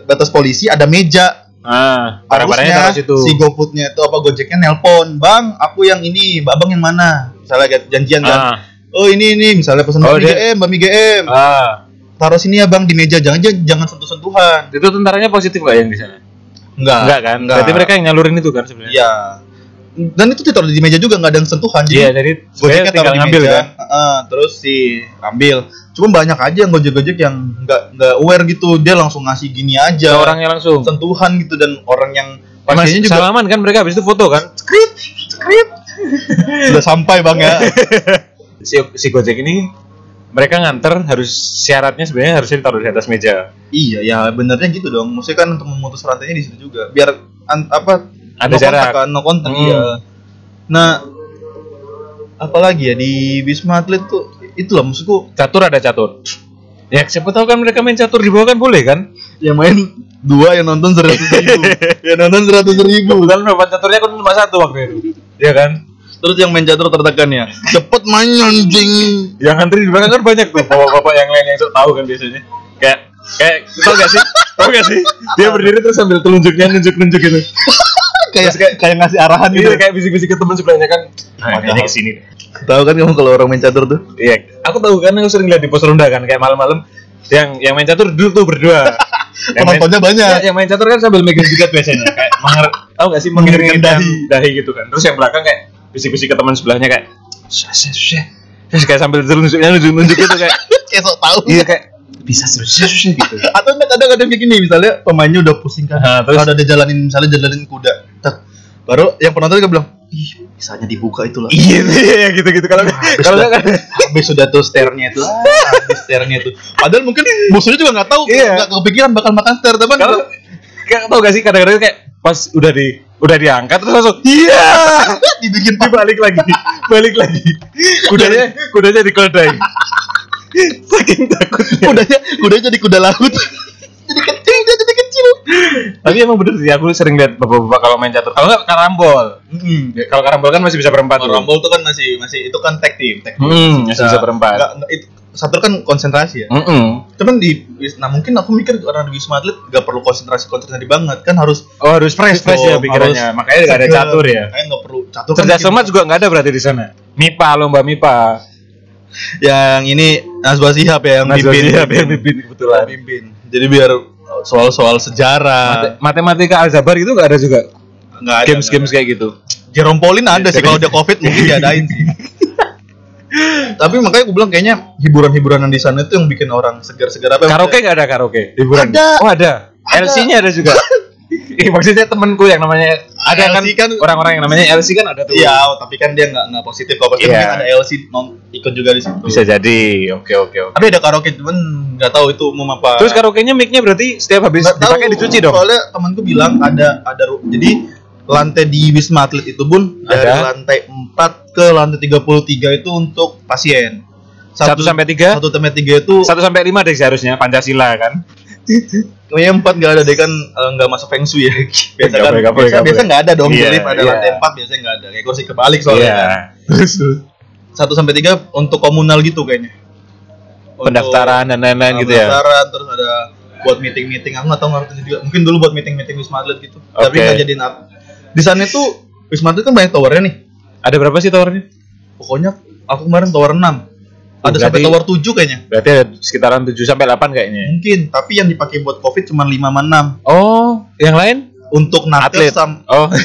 batas polisi ada meja Ah, barang-barangnya situ. si GoFoodnya itu apa Gojeknya nelpon bang aku yang ini abang yang mana misalnya janjian kan Ah, oh ini ini misalnya pesan Oh, dia- GM bami GM ah. taruh sini ya bang di meja jangan jangan, jangan sentuh sentuhan Itu tentaranya positif nggak yang di sana? enggak Enggak kan? Berarti mereka yang nyalurin itu kan sebenarnya? iya dan itu ditaruh di meja juga nggak ada yang sentuhan Iya, jadi jadi Gojeknya sebenarnya taruh tinggal di ngambil meja, kan? heeh, terus si ambil. Cuma banyak aja yang gojek-gojek yang nggak nggak aware gitu, dia langsung ngasih gini Ke aja, orangnya langsung. sentuhan gitu dan orang yang Mas, pasiennya juga salaman kan mereka habis itu foto kan? skrip skrip sudah sampai bang ya. Si, si Gojek ini mereka nganter harus syaratnya sebenarnya harusnya ditaruh di atas meja. iya ya benernya gitu dong. Maksudnya kan untuk memutus rantainya di situ juga, biar an- apa Ada no jarak. kontak kan, no kontak Hmm. iya. Nah apalagi ya di Wisma Atlet tuh itulah maksudku Catur ada catur. Ya siapa tahu kan mereka main catur di bawah kan boleh kan? yang main dua yang nonton seratus ribu yang nonton seratus ribu Kebetulan papan caturnya kan cuma satu waktu itu. Iya kan? terus yang main catur tertekannya cepet main anjing Yang antri di belakang kan banyak tuh bapak-bapak yang lain yang sok tahu kan biasanya. Kayak kayak tau gak sih? Tau gak sih? Dia berdiri terus sambil telunjuknya nunjuk-nunjuk gitu. kayak kayak kayak ngasih arahan gitu Iya kayak bisik-bisik ke teman sebelahnya kan. Nah, kayaknya ke sini deh. Tahu kan kamu kalau orang main catur tuh Iya, aku tahu kan aku sering lihat di pos ronda kan kayak malam-malam yang yang main catur duduk tuh berdua. Yang main- penontonnya banyak Ya, yang main catur kan sambil megang jidat biasanya kayak menger, tahu gak sih mengiringkan dahi dahi gitu kan. Terus yang belakang kayak bisik-bisik ke teman sebelahnya kayak "Syah, syah, syah." terus kayak sambil nunjuknya nunjuk-nunjuk gitu kayak kayak sok tahu iya kayak bisa syah, gitu. atau enggak kadang kadang kayak gini misalnya pemainnya udah pusing kan Nah, terus- kalau udah jalanin misalnya jalanin kuda baru yang penonton juga bilang ih bisanya dibuka itu lah. Iya, iya gitu-gitu. Kalau kalau nggak kan habis sudah tuh sternya itu. Ah, habis sternya itu. Padahal mungkin musuhnya juga nggak tahu Iya. nggak kepikiran bakal makan ster teman. Kalau kayak tau gak sih kadang-kadang kayak pas udah di udah diangkat terus langsung iya! Dibikin dibalik lagi balik lagi. Kudanya kudanya dikeldai saking takutnya. Kudanya kudanya jadi kuda laut. Jadi kecil jadi kecil tapi emang bener sih aku sering lihat bapak-bapak kalau main catur. Kalau nggak karambol. Ya, kalau karambol kan masih bisa berempat. Rumble tuh kan masih masih itu kan tag team tag team. Hmm, masih bisa berempat. nggak, nggak, itu satu kan konsentrasi ya. Mm-mm. cuman di nah mungkin aku mikir orang di wisma atlet gak perlu konsentrasi konsentrasi banget kan harus oh harus fresh fresh ya Harus pikirannya. Makanya nggak ada catur ya. Makanya nggak perlu catur kan cerdas bikin- cermat juga nggak ada berarti di sana. Mipa lomba mipa. Yang ini Nazwa Sihab ya yang Nazwa pimpin Shihab yang pimpin, kebetulan. pimpin jadi biar soal-soal sejarah. Mate- matematika aljabar itu nggak ada juga? Nggak ada games games kayak gitu? Jerome Pauline ada sih kalau dia covid mungkin diadain sih. Tapi makanya aku bilang kayaknya hiburan-hiburan yang di sana itu yang bikin orang segar-segar. Apa karaoke nggak ada karaoke? Liburan Ada. oh ada, Ada. LC-nya ada juga Ih, maksudnya temenku yang namanya ada kan LC kan- orang-orang yang namanya LC kan ada tuh Iya, tapi kan dia nggak nggak positif kok. Pasti mungkin ada LC non ikut juga di situ. bisa jadi oke oke oke Tapi ada karaoke cuman nggak tahu itu umum apa. terus karaoke-nya mic-nya berarti setiap habis tahu, dipakai dicuci dong Soalnya temanku bilang ada ada jadi lantai di Wisma Atlet itu bun dari Ada. lantai 4 ke lantai 33 itu untuk pasien. Satu sampai tiga? Satu sampai tiga itu satu sampai lima deh seharusnya Pancasila kan kayaknya empat nggak ada deh kan eh, nggak masuk feng shui ya. Biasa kan boleh, biasa, nggak biasa boleh. nggak ada dong. Iya, Jadi pada iya. lantai 4 biasanya nggak ada. Kayak kursi kebalik soalnya. Iya. kan. terus Satu sampai tiga untuk komunal gitu kayaknya. Untuk- pendaftaran dan lain-lain gitu ya pendaftaran, terus ada buat meeting meeting aku nggak tahu ngerti juga mungkin dulu buat meeting meeting wisma atlet gitu tapi Oke. nggak jadiin apa di sana itu wisma atlet kan banyak towernya nih ada berapa sih towernya pokoknya aku kemarin tower 6 ada Oh, sampai berarti- tower 7 kayaknya. berarti ada sekitaran 7 sampai 8 kayaknya. Mungkin tapi yang dipakai buat covid cuma 5 sama 6 oh yang lain? Untuk atlet. nakes sam oh.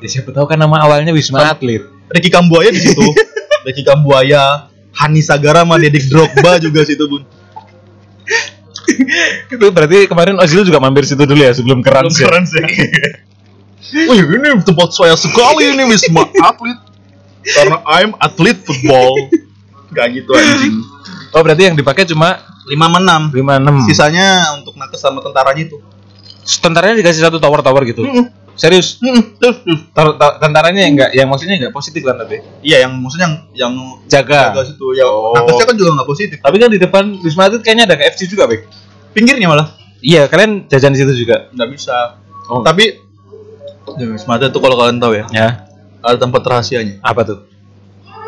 Ya, siapa tahu kan nama awalnya Wisma Sama- Atlet. Ricky Kambuaya di situ. Ricky Kambuaya Hani Sagara sama Dedik Drogba juga situ bun. Itu berarti kemarin Ozil juga mampir situ dulu ya sebelum keren ya? keren sih Wih ini tempat saya sekali ini Wisma Atlet. Karena I'm atlet football Gak gitu anjing. Oh berarti yang dipakai cuma 5 sama 6 5 6 Sisanya untuk nakes sama tentaranya itu. Tentaranya dikasih satu tower-tower gitu? Serius. Terus, terus. Tar- tar- tentaranya yang enggak yang maksudnya enggak positif kan tapi? Iya yang maksudnya yang yang jaga. jaga situ. Ya Oh. nakesnya kan juga nggak positif. Tapi kan di depan Wisma Atlet kayaknya ada KFC juga Bek. Pinggirnya malah. Iya kalian jajan di situ juga? Nggak bisa. Oh. tapi di Wisma Atlet tuh kalau kalian tahu ya ya. ada tempat rahasianya. Apa tuh?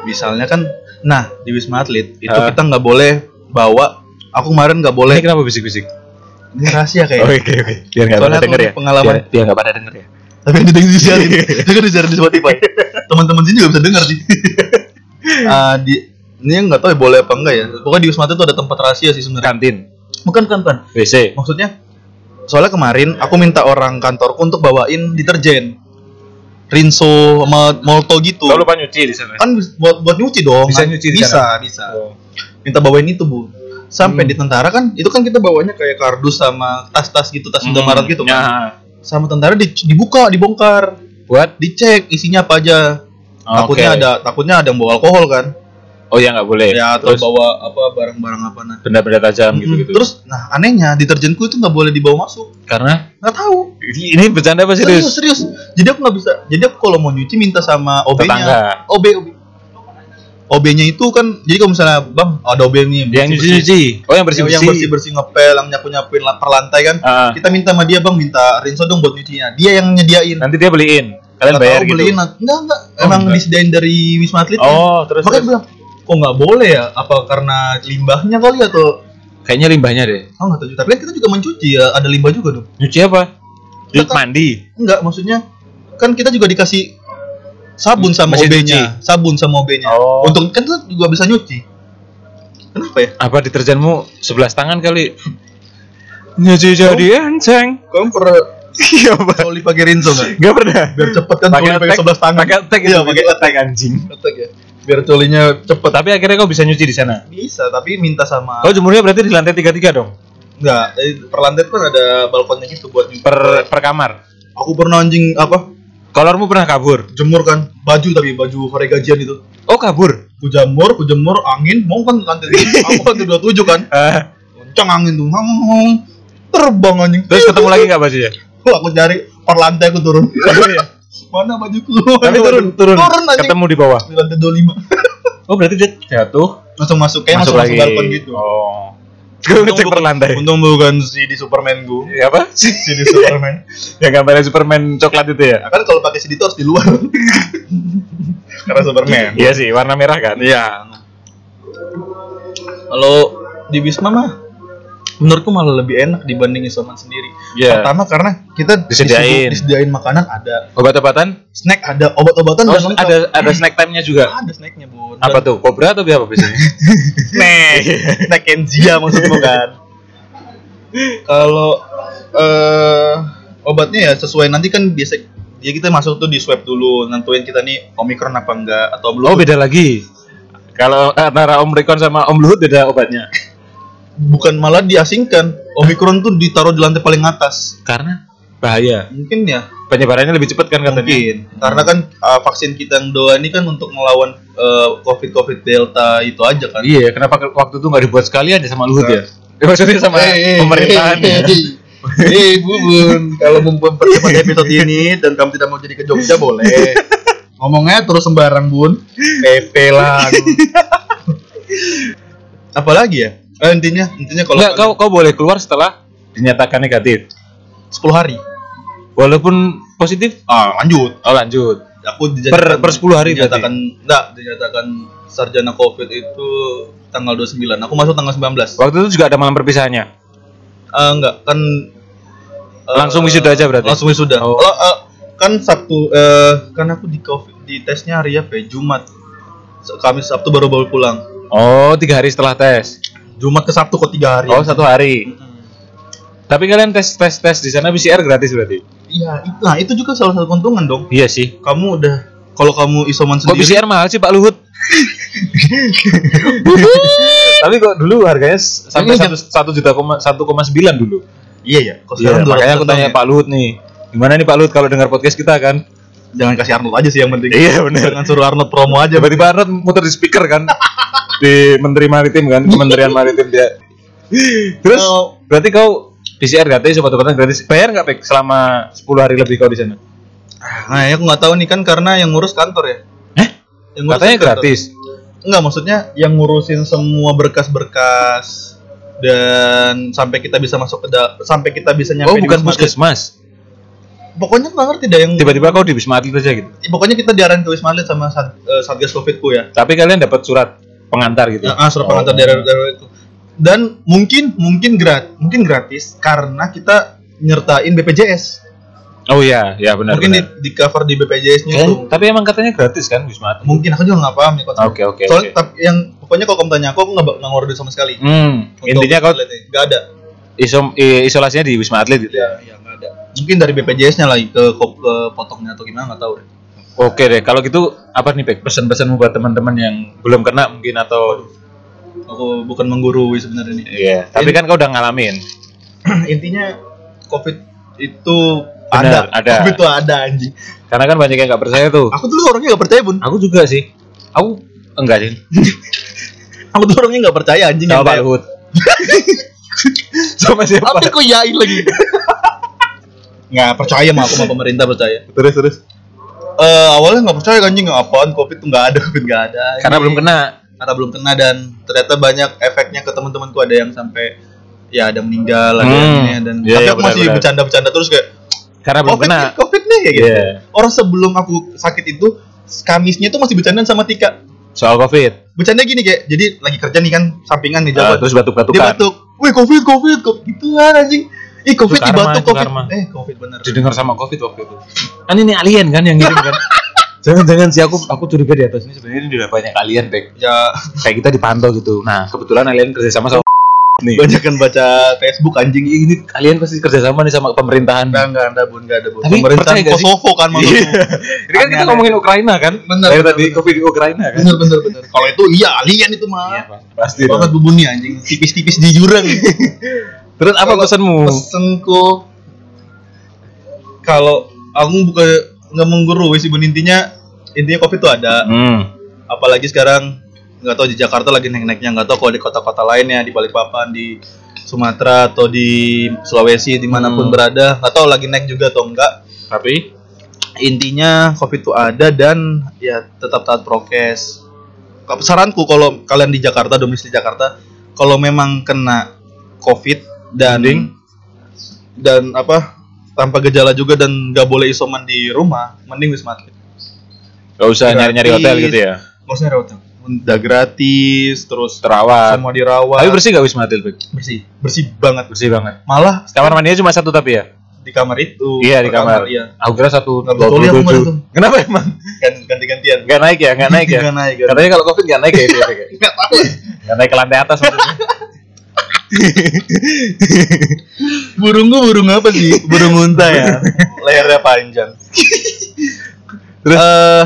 Misalnya kan nah di Wisma Atlet itu Ah. kita nggak boleh bawa. Aku kemarin nggak boleh. Ini kenapa bisik-bisik? Ini rahasia kayak oke oke. Biar nggak Soalnya pada denger ya. pengalaman- biar, biar nggak pada denger ya. Tapi yang didengar disiarin. Itu kan disiarin di Spotify. Teman-teman sini juga bisa dengar sih. Ah, di ini nggak tahu ya boleh apa enggak ya. Pokoknya di Wisma Atlet itu ada tempat rahasia sih sebenarnya. Kantin. Bukan bukan bukan. WC maksudnya soalnya kemarin aku minta orang kantorku untuk bawain deterjen Rinso sama Molto gitu Kau lupa nyuci di sana kan buat buat nyuci dong Bisa kan? nyuci di bisa sana? bisa Oh. minta bawain itu bu sampai Hmm. di tentara kan itu kan kita bawanya kayak kardus sama tas-tas gitu tas Indomaret gitu kan Ya. sama tentara di- dibuka dibongkar buat dicek isinya apa aja takutnya Oke. ada takutnya ada yang bawa alkohol kan Oh ya nggak boleh. ya atau Terus bawa apa barang-barang apa nah benda-benda tajam gitu-gitu. terus nah anehnya deterjenku itu nggak boleh dibawa masuk karena nggak tahu ini bercanda apa serius serius? serius jadi aku nggak bisa jadi aku kalau mau nyuci minta sama Tetangga. OB-nya OB OB OB-nya itu kan jadi kalau misalnya bang ada OB nih Yang nyuci-nyuci. Oh yang bersih bersih-bersih. yang bersih bersih ngepel yang nyapu nyapuin per lantai kan Ah, kita minta sama dia bang minta rinso dong buat nyucinya dia yang nyediain nanti dia beliin. Kalian Nggak bayar tahu gitu. beliin enggak enggak Oh, emang enggak. disediain dari wisma atlet Oh, terus, makanya terus. bilang kok nggak boleh ya apa karena limbahnya kali atau Kayaknya limbahnya deh. oh nggak tahu juga. tapi kan kita juga mencuci ya ada limbah juga dong Nyuci apa? Kan- Mandi. enggak maksudnya kan kita juga dikasih sabun sama OB-nya sabun sama OB-nya Oh. untuk kan kita juga bisa nyuci kenapa ya Apa deterjenmu 11 tangan kali? Nyuci jadi enceng. kamu pernah Iya, Pak. soli pakai rinso nggak Enggak pernah. biar cepet kan soli pakai sebelas tangan Pakai tag iya itu, pakai tag anjing. tag ya biar colinya cepet Tapi akhirnya kau bisa nyuci di sana. bisa tapi minta sama Kau jemurnya berarti di lantai 33 dong? enggak eh, per lantai kan ada balkonnya gitu buat nyuci Per per kamar. aku pernah anjing apa Kolormu pernah kabur? jemur kan baju tapi baju hari gajian itu Oh, kabur. ku jamur ku jemur angin mau kan lantai aku lantai dua tujuh kan Ah, kencang angin tuh terbang anjing terus ketemu lagi nggak bajunya? Wah, aku cari per lantai aku turun mana bajuku Tapi turun, baju? turun. turun anjing Ketemu di bawah. di lantai 25 Oh, berarti dia jatuh, langsung masuk kayak masuk masuk, lagi. balkon gitu Oh. Gue ngecek per lantai. untung bukan si di Superman gu Ya apa? si di Superman Yang gambarnya Superman coklat itu ya? Kan kalau pakai CD itu harus di luar karena Superman Iya sih, warna merah kan? Iya. Kalau di Wisma mah menurutku malah lebih enak dibanding isoman sendiri. Iya. Pertama karena kita Disediain. disediain makanan ada, Obat-obatan? snack ada, obat-obatan Oh, dan ada ada snack time-nya juga. ada snacknya bun. Apa tuh? Kobra atau apa biasanya? Snack, snack Enzia maksudmu kan. Kalau eh obatnya ya sesuai nanti kan biasa ya kita masuk tuh di swab dulu nentuin kita nih omikron apa enggak atau belum Oh, beda lagi. Kalau antara Om Rikon sama Om Luhut beda obatnya. Bukan malah diasingkan omikron tuh ditaruh di lantai paling atas Karena bahaya. mungkin ya Penyebarannya lebih cepat kan katanya. mungkin karena kan uh, vaksin kita yang doa ini kan untuk melawan uh, covid covid delta itu aja kan Iya, kenapa ke- waktu itu nggak dibuat sekalian ya sama Luhut ya? Ya, maksudnya sama pemerintahan ya. Hei bubun, kalau mau mempercepat episode ini dan kamu tidak mau jadi ke Jogja boleh. Ngomongnya terus sembarang bun, PP lah. Apalagi ya? Eh, intinya, intinya kalau Enggak, kau kau boleh keluar setelah dinyatakan negatif. 10 hari. Walaupun positif, Ah, lanjut. oh lanjut. Aku Per- per 10 hari dinyatakan enggak, dinyatakan sarjana Covid itu tanggal 29. Aku masuk tanggal 19. Waktu itu juga ada malam perpisahannya. Eh, enggak, kan eh, Langsung wisuda aja berarti? Langsung wisuda. Oh. Kalau, eh, kan Sabtu eh kan aku di Covid di tesnya hari apa ya? Jumat. Kamis Sabtu baru baru pulang. Oh, tiga hari setelah tes. Jumat ke Sabtu kok tiga hari. Oh, satu hari. Mm-mm. Tapi kalian tes tes tes di sana PCR gratis berarti? Iya, nah itu juga salah satu keuntungan dong. Iya sih. Kamu udah kalau kamu isoman Kok sendiri, PCR mahal sih Pak Luhut? Tapi kok dulu harganya sampai satu satu juta koma satu koma sembilan dulu. iya ya. Iya, sekarang 200 makanya aku tanya ya. Pak Luhut nih. Gimana nih Pak Luhut kalau dengar podcast kita kan? Jangan kasih Arnold aja sih yang penting. Iya benar. Jangan suruh Arnold promo aja. Tiba-tiba Arnold muter di speaker kan di Menteri Maritim kan, Kementerian Maritim dia. Terus Oh. berarti kau PCR gratis, obat-obatan gratis. Bayar nggak selama 10 hari lebih kau di sana? Nah, ya aku nggak tahu nih kan karena yang ngurus kantor ya. Eh? Yang ngurus Katanya kantor. gratis. Enggak, maksudnya yang ngurusin semua berkas-berkas dan sampai kita bisa masuk ke da- sampai kita bisa nyampe Oh, di bukan puskesmas. Pokoknya nggak ngerti dah yang Tiba-tiba kau di Wisma Atlet aja gitu. pokoknya kita diarahin ke Wisma Atlet sama sat, eh, Satgas Covidku ya. Tapi kalian dapat surat pengantar gitu. Yang ah, surat Oh. pengantar daerah daerah itu. Dan mungkin mungkin grat mungkin gratis karena kita nyertain BPJS. Oh iya, ya benar. mungkin di, benar. di cover di BPJS-nya Eh, itu. tapi emang katanya gratis kan Wisma Atlet? Mungkin aku juga nggak paham ya konsepnya. Oke, oke, Soalnya tapi yang pokoknya kalau kamu tanya aku aku nggak duit sama sekali. Hmm, intinya kau ini. nggak ada. isom, isolasinya di Wisma Atlet gitu ya. Iya, nggak ada. Mungkin dari BPJS-nya lagi ke, ke, ke potongnya atau gimana nggak tahu deh. Oke deh, kalau gitu apa nih Pek? Pesan-pesanmu buat teman-teman yang belum kena mungkin atau Aku bukan menggurui sebenarnya nih. Iya, tapi kan kau udah ngalamin. Intinya COVID itu Benar, ada. ada. COVID itu ada anjing. Karena kan banyak yang nggak percaya tuh. Aku dulu orangnya nggak percaya bun. Aku juga sih. Aku enggak sih. Aku tuh orangnya nggak percaya anjing Sama Pak Luhut. Sama siapa? Tapi kok yain lagi? Nggak percaya mah aku sama pemerintah percaya. Terus terus. Eh awalnya nggak percaya anjing apaan covid tuh nggak ada covid nggak ada. Karena belum kena. Karena belum kena dan ternyata banyak efeknya ke teman-temanku ada yang sampai ya ada meninggal ada yang Hmm. ini dan Iya, tapi iya, aku masih bercanda-bercanda terus kayak Karena belum covid kena. nih, covid nih kayak gitu. Iya. Orang sebelum aku sakit itu Kamisnya tuh masih bercandaan sama Tika. Soal Covid. Bercanda gini kayak jadi lagi kerja nih kan sampingan nih Ah, jabat. terus dia batuk-batukan. batuk. Wih covid covid covid gitu kan anjing. Ih covid Itu karma, dibatuk itu covid. karma. Eh covid bener. Didengar sama Covid waktu itu. Kan ini alien kan yang ngirim kan? Jangan-jangan sih aku aku curiga di atas ini sebenarnya ini udah banyak alien, Bek. Ya Kayak kita dipantau gitu. Nah, kebetulan alien kerja sama sama nih. banyakan baca Facebook anjing ini. Kalian pasti kerja sama nih sama pemerintahan. Enggak enggak ada bun enggak ada bun. Tapi Pemerintahan? Kosovo kan maksudku. Iya. Ini kan kita ngomongin Ukraina kan? Bener, Dari tadi. Covid di Ukraina kan? Bener bener bener. Kalau itu iya alien itu mah. Iya. Pasti. Banget bubunnya anjing. Tipis-tipis di jurang. Terus apa pesanmu? Pesenku kalau aku bukan nggak menggurui sih bun intinya intinya covid itu ada Hmm. apalagi sekarang nggak tahu di Jakarta lagi naik-naiknya nggak tahu kalau di kota-kota lainnya di Balikpapan di Sumatera atau di Sulawesi di mana pun Hmm. berada nggak tahu lagi naik juga atau enggak Tapi intinya covid itu ada dan ya tetap taat prokes saranku kalau kalian di Jakarta domisili Jakarta kalau memang kena covid dan Mending? dan apa tanpa gejala juga dan nggak boleh isoman di rumah mending wisma atlet gak usah nyari-nyari hotel Gratis. gitu ya. nggak usah nyari hotel udah gratis terus Terawat. semua dirawat Tapi bersih gak Wisma Atlet, bersih bersih banget Bersih banget. malah Kamar mandinya cuma satu tapi ya? di kamar itu Iya di kamar. iya Aku kira satu Nggak dua betul ya, itu. Kenapa emang? kan ganti-gantian Gak naik ya? Gak naik ya? Nggak naik, nggak Katanya kalau covid gak naik ya itu nggak tahu Gak naik ke lantai atas maksudnya. burung gua burung apa sih burung unta ya lehernya panjang terus eh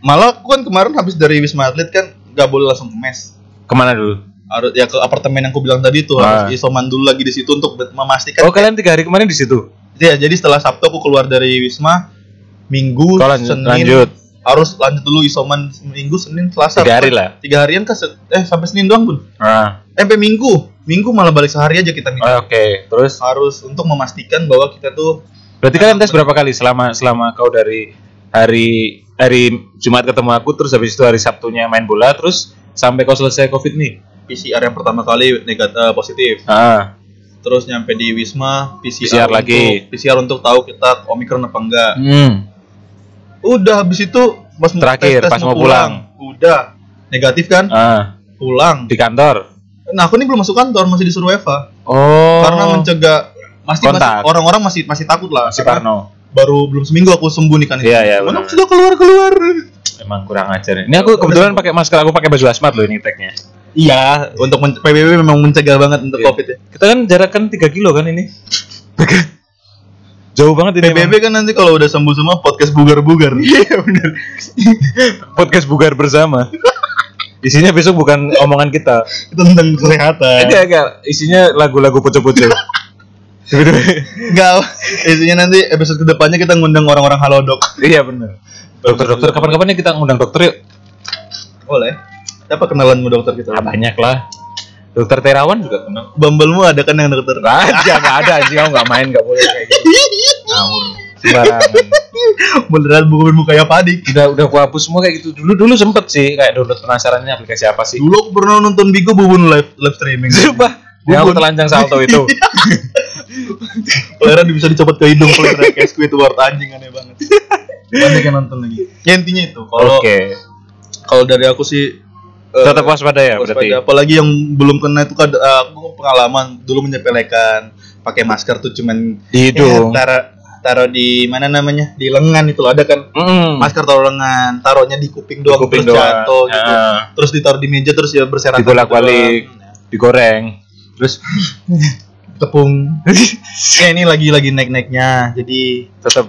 malah aku kan kemarin habis dari wisma atlet kan nggak boleh langsung ke mes Ke mana dulu? harus ya ke apartemen yang aku bilang tadi tuh Ah. harus isoman dulu lagi di situ untuk memastikan Oh kalian tiga hari kemarin di situ? ya jadi setelah sabtu aku keluar dari wisma minggu Kau lanjut, senin lanjut. Harus lanjut dulu isoman minggu senin selasa Tiga hari lah. tiga harian kan se- eh sampai senin doang pun eh, sampai minggu minggu malah balik sehari aja kita minta oh, oke. Terus harus untuk memastikan bahwa kita tuh berarti kalian tes berapa kali selama selama kau dari hari hari Jumat ketemu aku terus habis itu hari Sabtunya main bola terus sampai kau selesai covid nih? PCR yang pertama kali negatif positif Ah, terus nyampe di wisma PCR, PCR untuk, lagi. PCR untuk tahu kita omikron apa enggak hmm. Udah habis itu pas mau Terakhir, pas mau udah negatif kan ah, pulang di kantor. nah aku ini belum masuk kantor masih disuruh Eva Oh. karena mencegah masih orang-orang masih masih takut lah masih karena Parno. baru belum seminggu aku sembuh nih kan Iya, iya, Mana sudah keluar keluar Emang kurang ajar. Ini aku kebetulan pakai masker, aku pakai baju asmat loh ini tagnya. iya untuk PBB memang mencegah banget untuk Iya. covid ya Kita kan jarak kan 3 kilo kan ini. Jauh banget ini. PBB kan nanti kalau udah sembuh semua podcast bugar-bugar Iya benar. Podcast bugar bersama. Isinya besok bukan omongan kita. itu tentang kesehatan Enggak, enggak. Isinya lagu-lagu pocong-pocong. Enggak, isinya nanti episode ke depannya kita ngundang orang-orang halodoc. iya benar. Dokter-dokter kapan-kapan ya kita ngundang dokter yuk. Boleh. Siapa kenalanmu dokter kita? Ah, banyak lah. Dokter Terawan juga kenal. Bumblemu ada kan yang dokter? Aja nggak ada anjing kamu nggak main nggak boleh kayak gitu. Ngawur. Sembarangan. Beneran bukan kayak padik. Udah udah aku hapus semua kayak gitu. Dulu dulu sempet sih kayak download penasarannya aplikasi apa sih. Dulu aku pernah nonton Bigo Bubun live live streaming. Sumpah. Yang aku telanjang salto itu. Peleran bisa dicopot ke hidung peleran kayak Squidward anjing aneh banget. Banyak yang nonton lagi. Ya intinya itu. Kalau Oke. kalau dari aku sih eh, Tetap waspada ya waspada. berarti. Apalagi yang belum kena itu kan aku pengalaman dulu menyepelekan pakai masker tuh cuman Di hidung. ya, taruh taruh di mana namanya di lengan itu loh, ada kan Mm. masker taruh lengan taruhnya di kuping doang kuping terus doang. jatuh gitu Ah. terus ditaruh di meja terus ya berserakan gitu doang. Digoreng. Terus tepung ya ini lagi lagi naik naiknya jadi tetap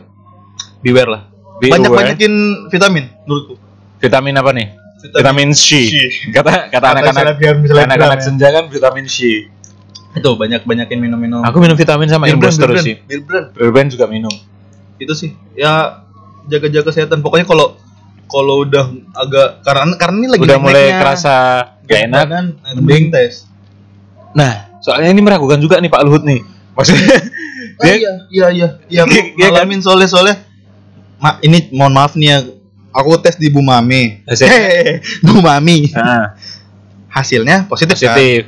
beware lah Be banyak aware. banyakin vitamin menurutku vitamin apa nih? Vitamin, C. C. Kata kata anak-anak anak-anak ya. senja kan vitamin C. itu banyak banyakin minum minum Aku minum vitamin sama Imbus terus sih. Birbrand. Berben juga minum. itu sih ya jaga-jaga kesehatan pokoknya kalau kalau udah agak karena karena ini lagi Udah mulai kerasa Gak enak. Kan, Mending- tes. Nah, soalnya ini meragukan juga nih Pak Luhut nih. Maksudnya Oh, dia iya, iya, iya, iya, Iya kan? ngalamin soalnya soalnya. Ma, ini mohon maaf nih ya, aku tes di Bu Mami. Hasilnya? Hehehe, Bu Mami. nah, Hasilnya positif, kan? positif.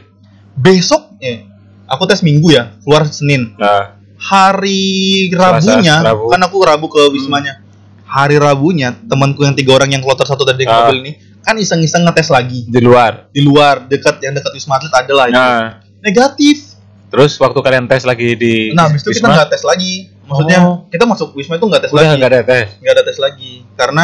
Besok, eh, aku tes Minggu ya, keluar Senin. Nah, Hari Selasa, Rabunya, Rabu. kan aku Rabu ke Wismanya. Hari Rabunya, temanku yang tiga orang yang kloter satu tadi yang Ah. mobil ini, kan iseng-iseng ngetes lagi di luar. di luar dekat yang dekat Wisma Atlet ada lah itu. Nah, Negatif. terus waktu kalian tes lagi di Nah, habis itu kita Wisma, nggak tes lagi. Maksudnya Oh. kita masuk Wisma itu nggak tes udah lagi. nggak ada tes. nggak ada tes lagi karena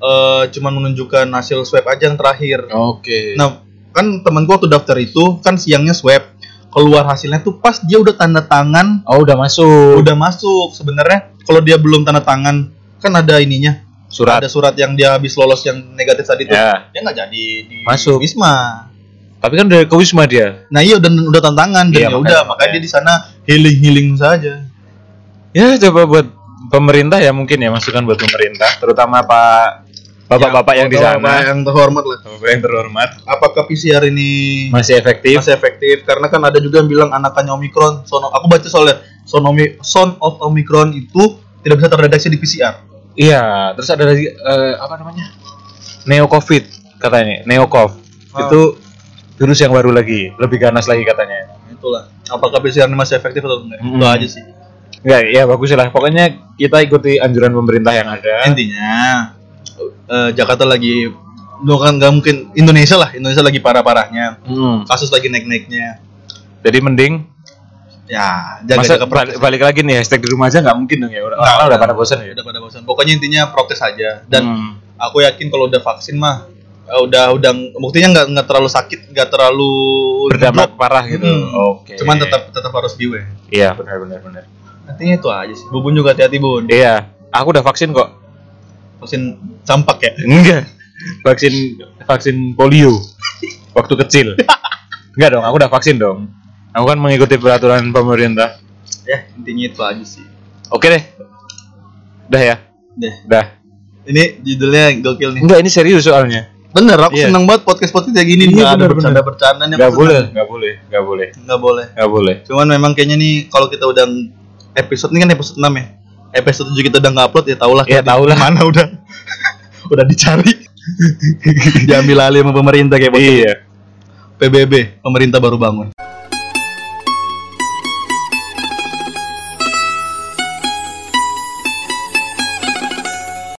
eh cuman menunjukkan hasil swab aja yang terakhir. Oke. Nah, kan temen gua waktu daftar itu kan siangnya swab. Keluar hasilnya tuh pas dia udah tanda tangan, oh, udah masuk. udah masuk. Sebenarnya kalau dia belum tanda tangan kan ada ininya. Surat. Ada surat yang dia habis lolos yang negatif tadi tuh. Ya. Dia nggak jadi di Masuk. Wisma. Tapi kan udah ke Wisma dia. Nah, iya udah udah tanda tangan dan Iya, ya udah makanya dia di sana healing-healing saja. Ya, coba buat pemerintah ya mungkin ya masukan buat pemerintah, terutama Pak Bapak-bapak yang, di Bapak sana. yang terhormat lah. Bapak yang terhormat Apakah PCR ini masih efektif. masih efektif karena kan ada juga yang bilang anakannya Omicron son aku baca soalnya son, Omi- son of Omicron itu tidak bisa terdeteksi di PCR Iya, terus ada lagi eh, apa namanya? Neo Covid katanya, Neo Cov. Ah. Itu virus yang baru lagi, lebih ganas lagi katanya. itulah apakah PCR ini masih efektif atau enggak Mm-mm. itu aja sih Enggak, ya bagus lah. Pokoknya kita ikuti anjuran pemerintah yang ada. intinya eh, Jakarta lagi bukan nggak mungkin Indonesia lah Indonesia lagi parah-parahnya Hmm. kasus lagi naik-naiknya Jadi mending ya masa jaga-jaga balik, balik lagi nih hashtag di rumah aja nggak mungkin dong ya. Orang orang udah pada bosan ya. udah pada bosan pokoknya intinya prokes aja dan Hmm. aku yakin kalau udah vaksin mah eh, udah udah buktinya nggak nggak terlalu sakit nggak terlalu berdampak parah gitu. Hmm. Oke. Cuman tetap tetap harus beware. Iya, benar benar benar. Nantinya itu aja sih. Bubun juga hati-hati bun. Iya, aku udah vaksin kok. Vaksin campak ya. Enggak. Vaksin vaksin polio waktu kecil. Enggak dong, aku udah vaksin dong. Aku kan mengikuti peraturan pemerintah. Ya intinya itu aja sih. Oke deh. Udah ya? Deh. Udah. Ini judulnya gokil nih. Enggak, ini serius soalnya. Bener, aku Iya. seneng banget podcast podcast kayak gini. Iya, Nggak ada bener, bercanda bercanda Enggak boleh, enggak boleh, enggak boleh. Nggak boleh. Enggak boleh. Cuman memang kayaknya nih kalau kita udah episode ini kan episode 6 ya. Episode 7 kita udah nggak upload ya tau lah. Ya, kita di tahulah. Mana udah udah dicari. Diambil alih sama pemerintah kayak. Iya. PBB, pemerintah baru bangun.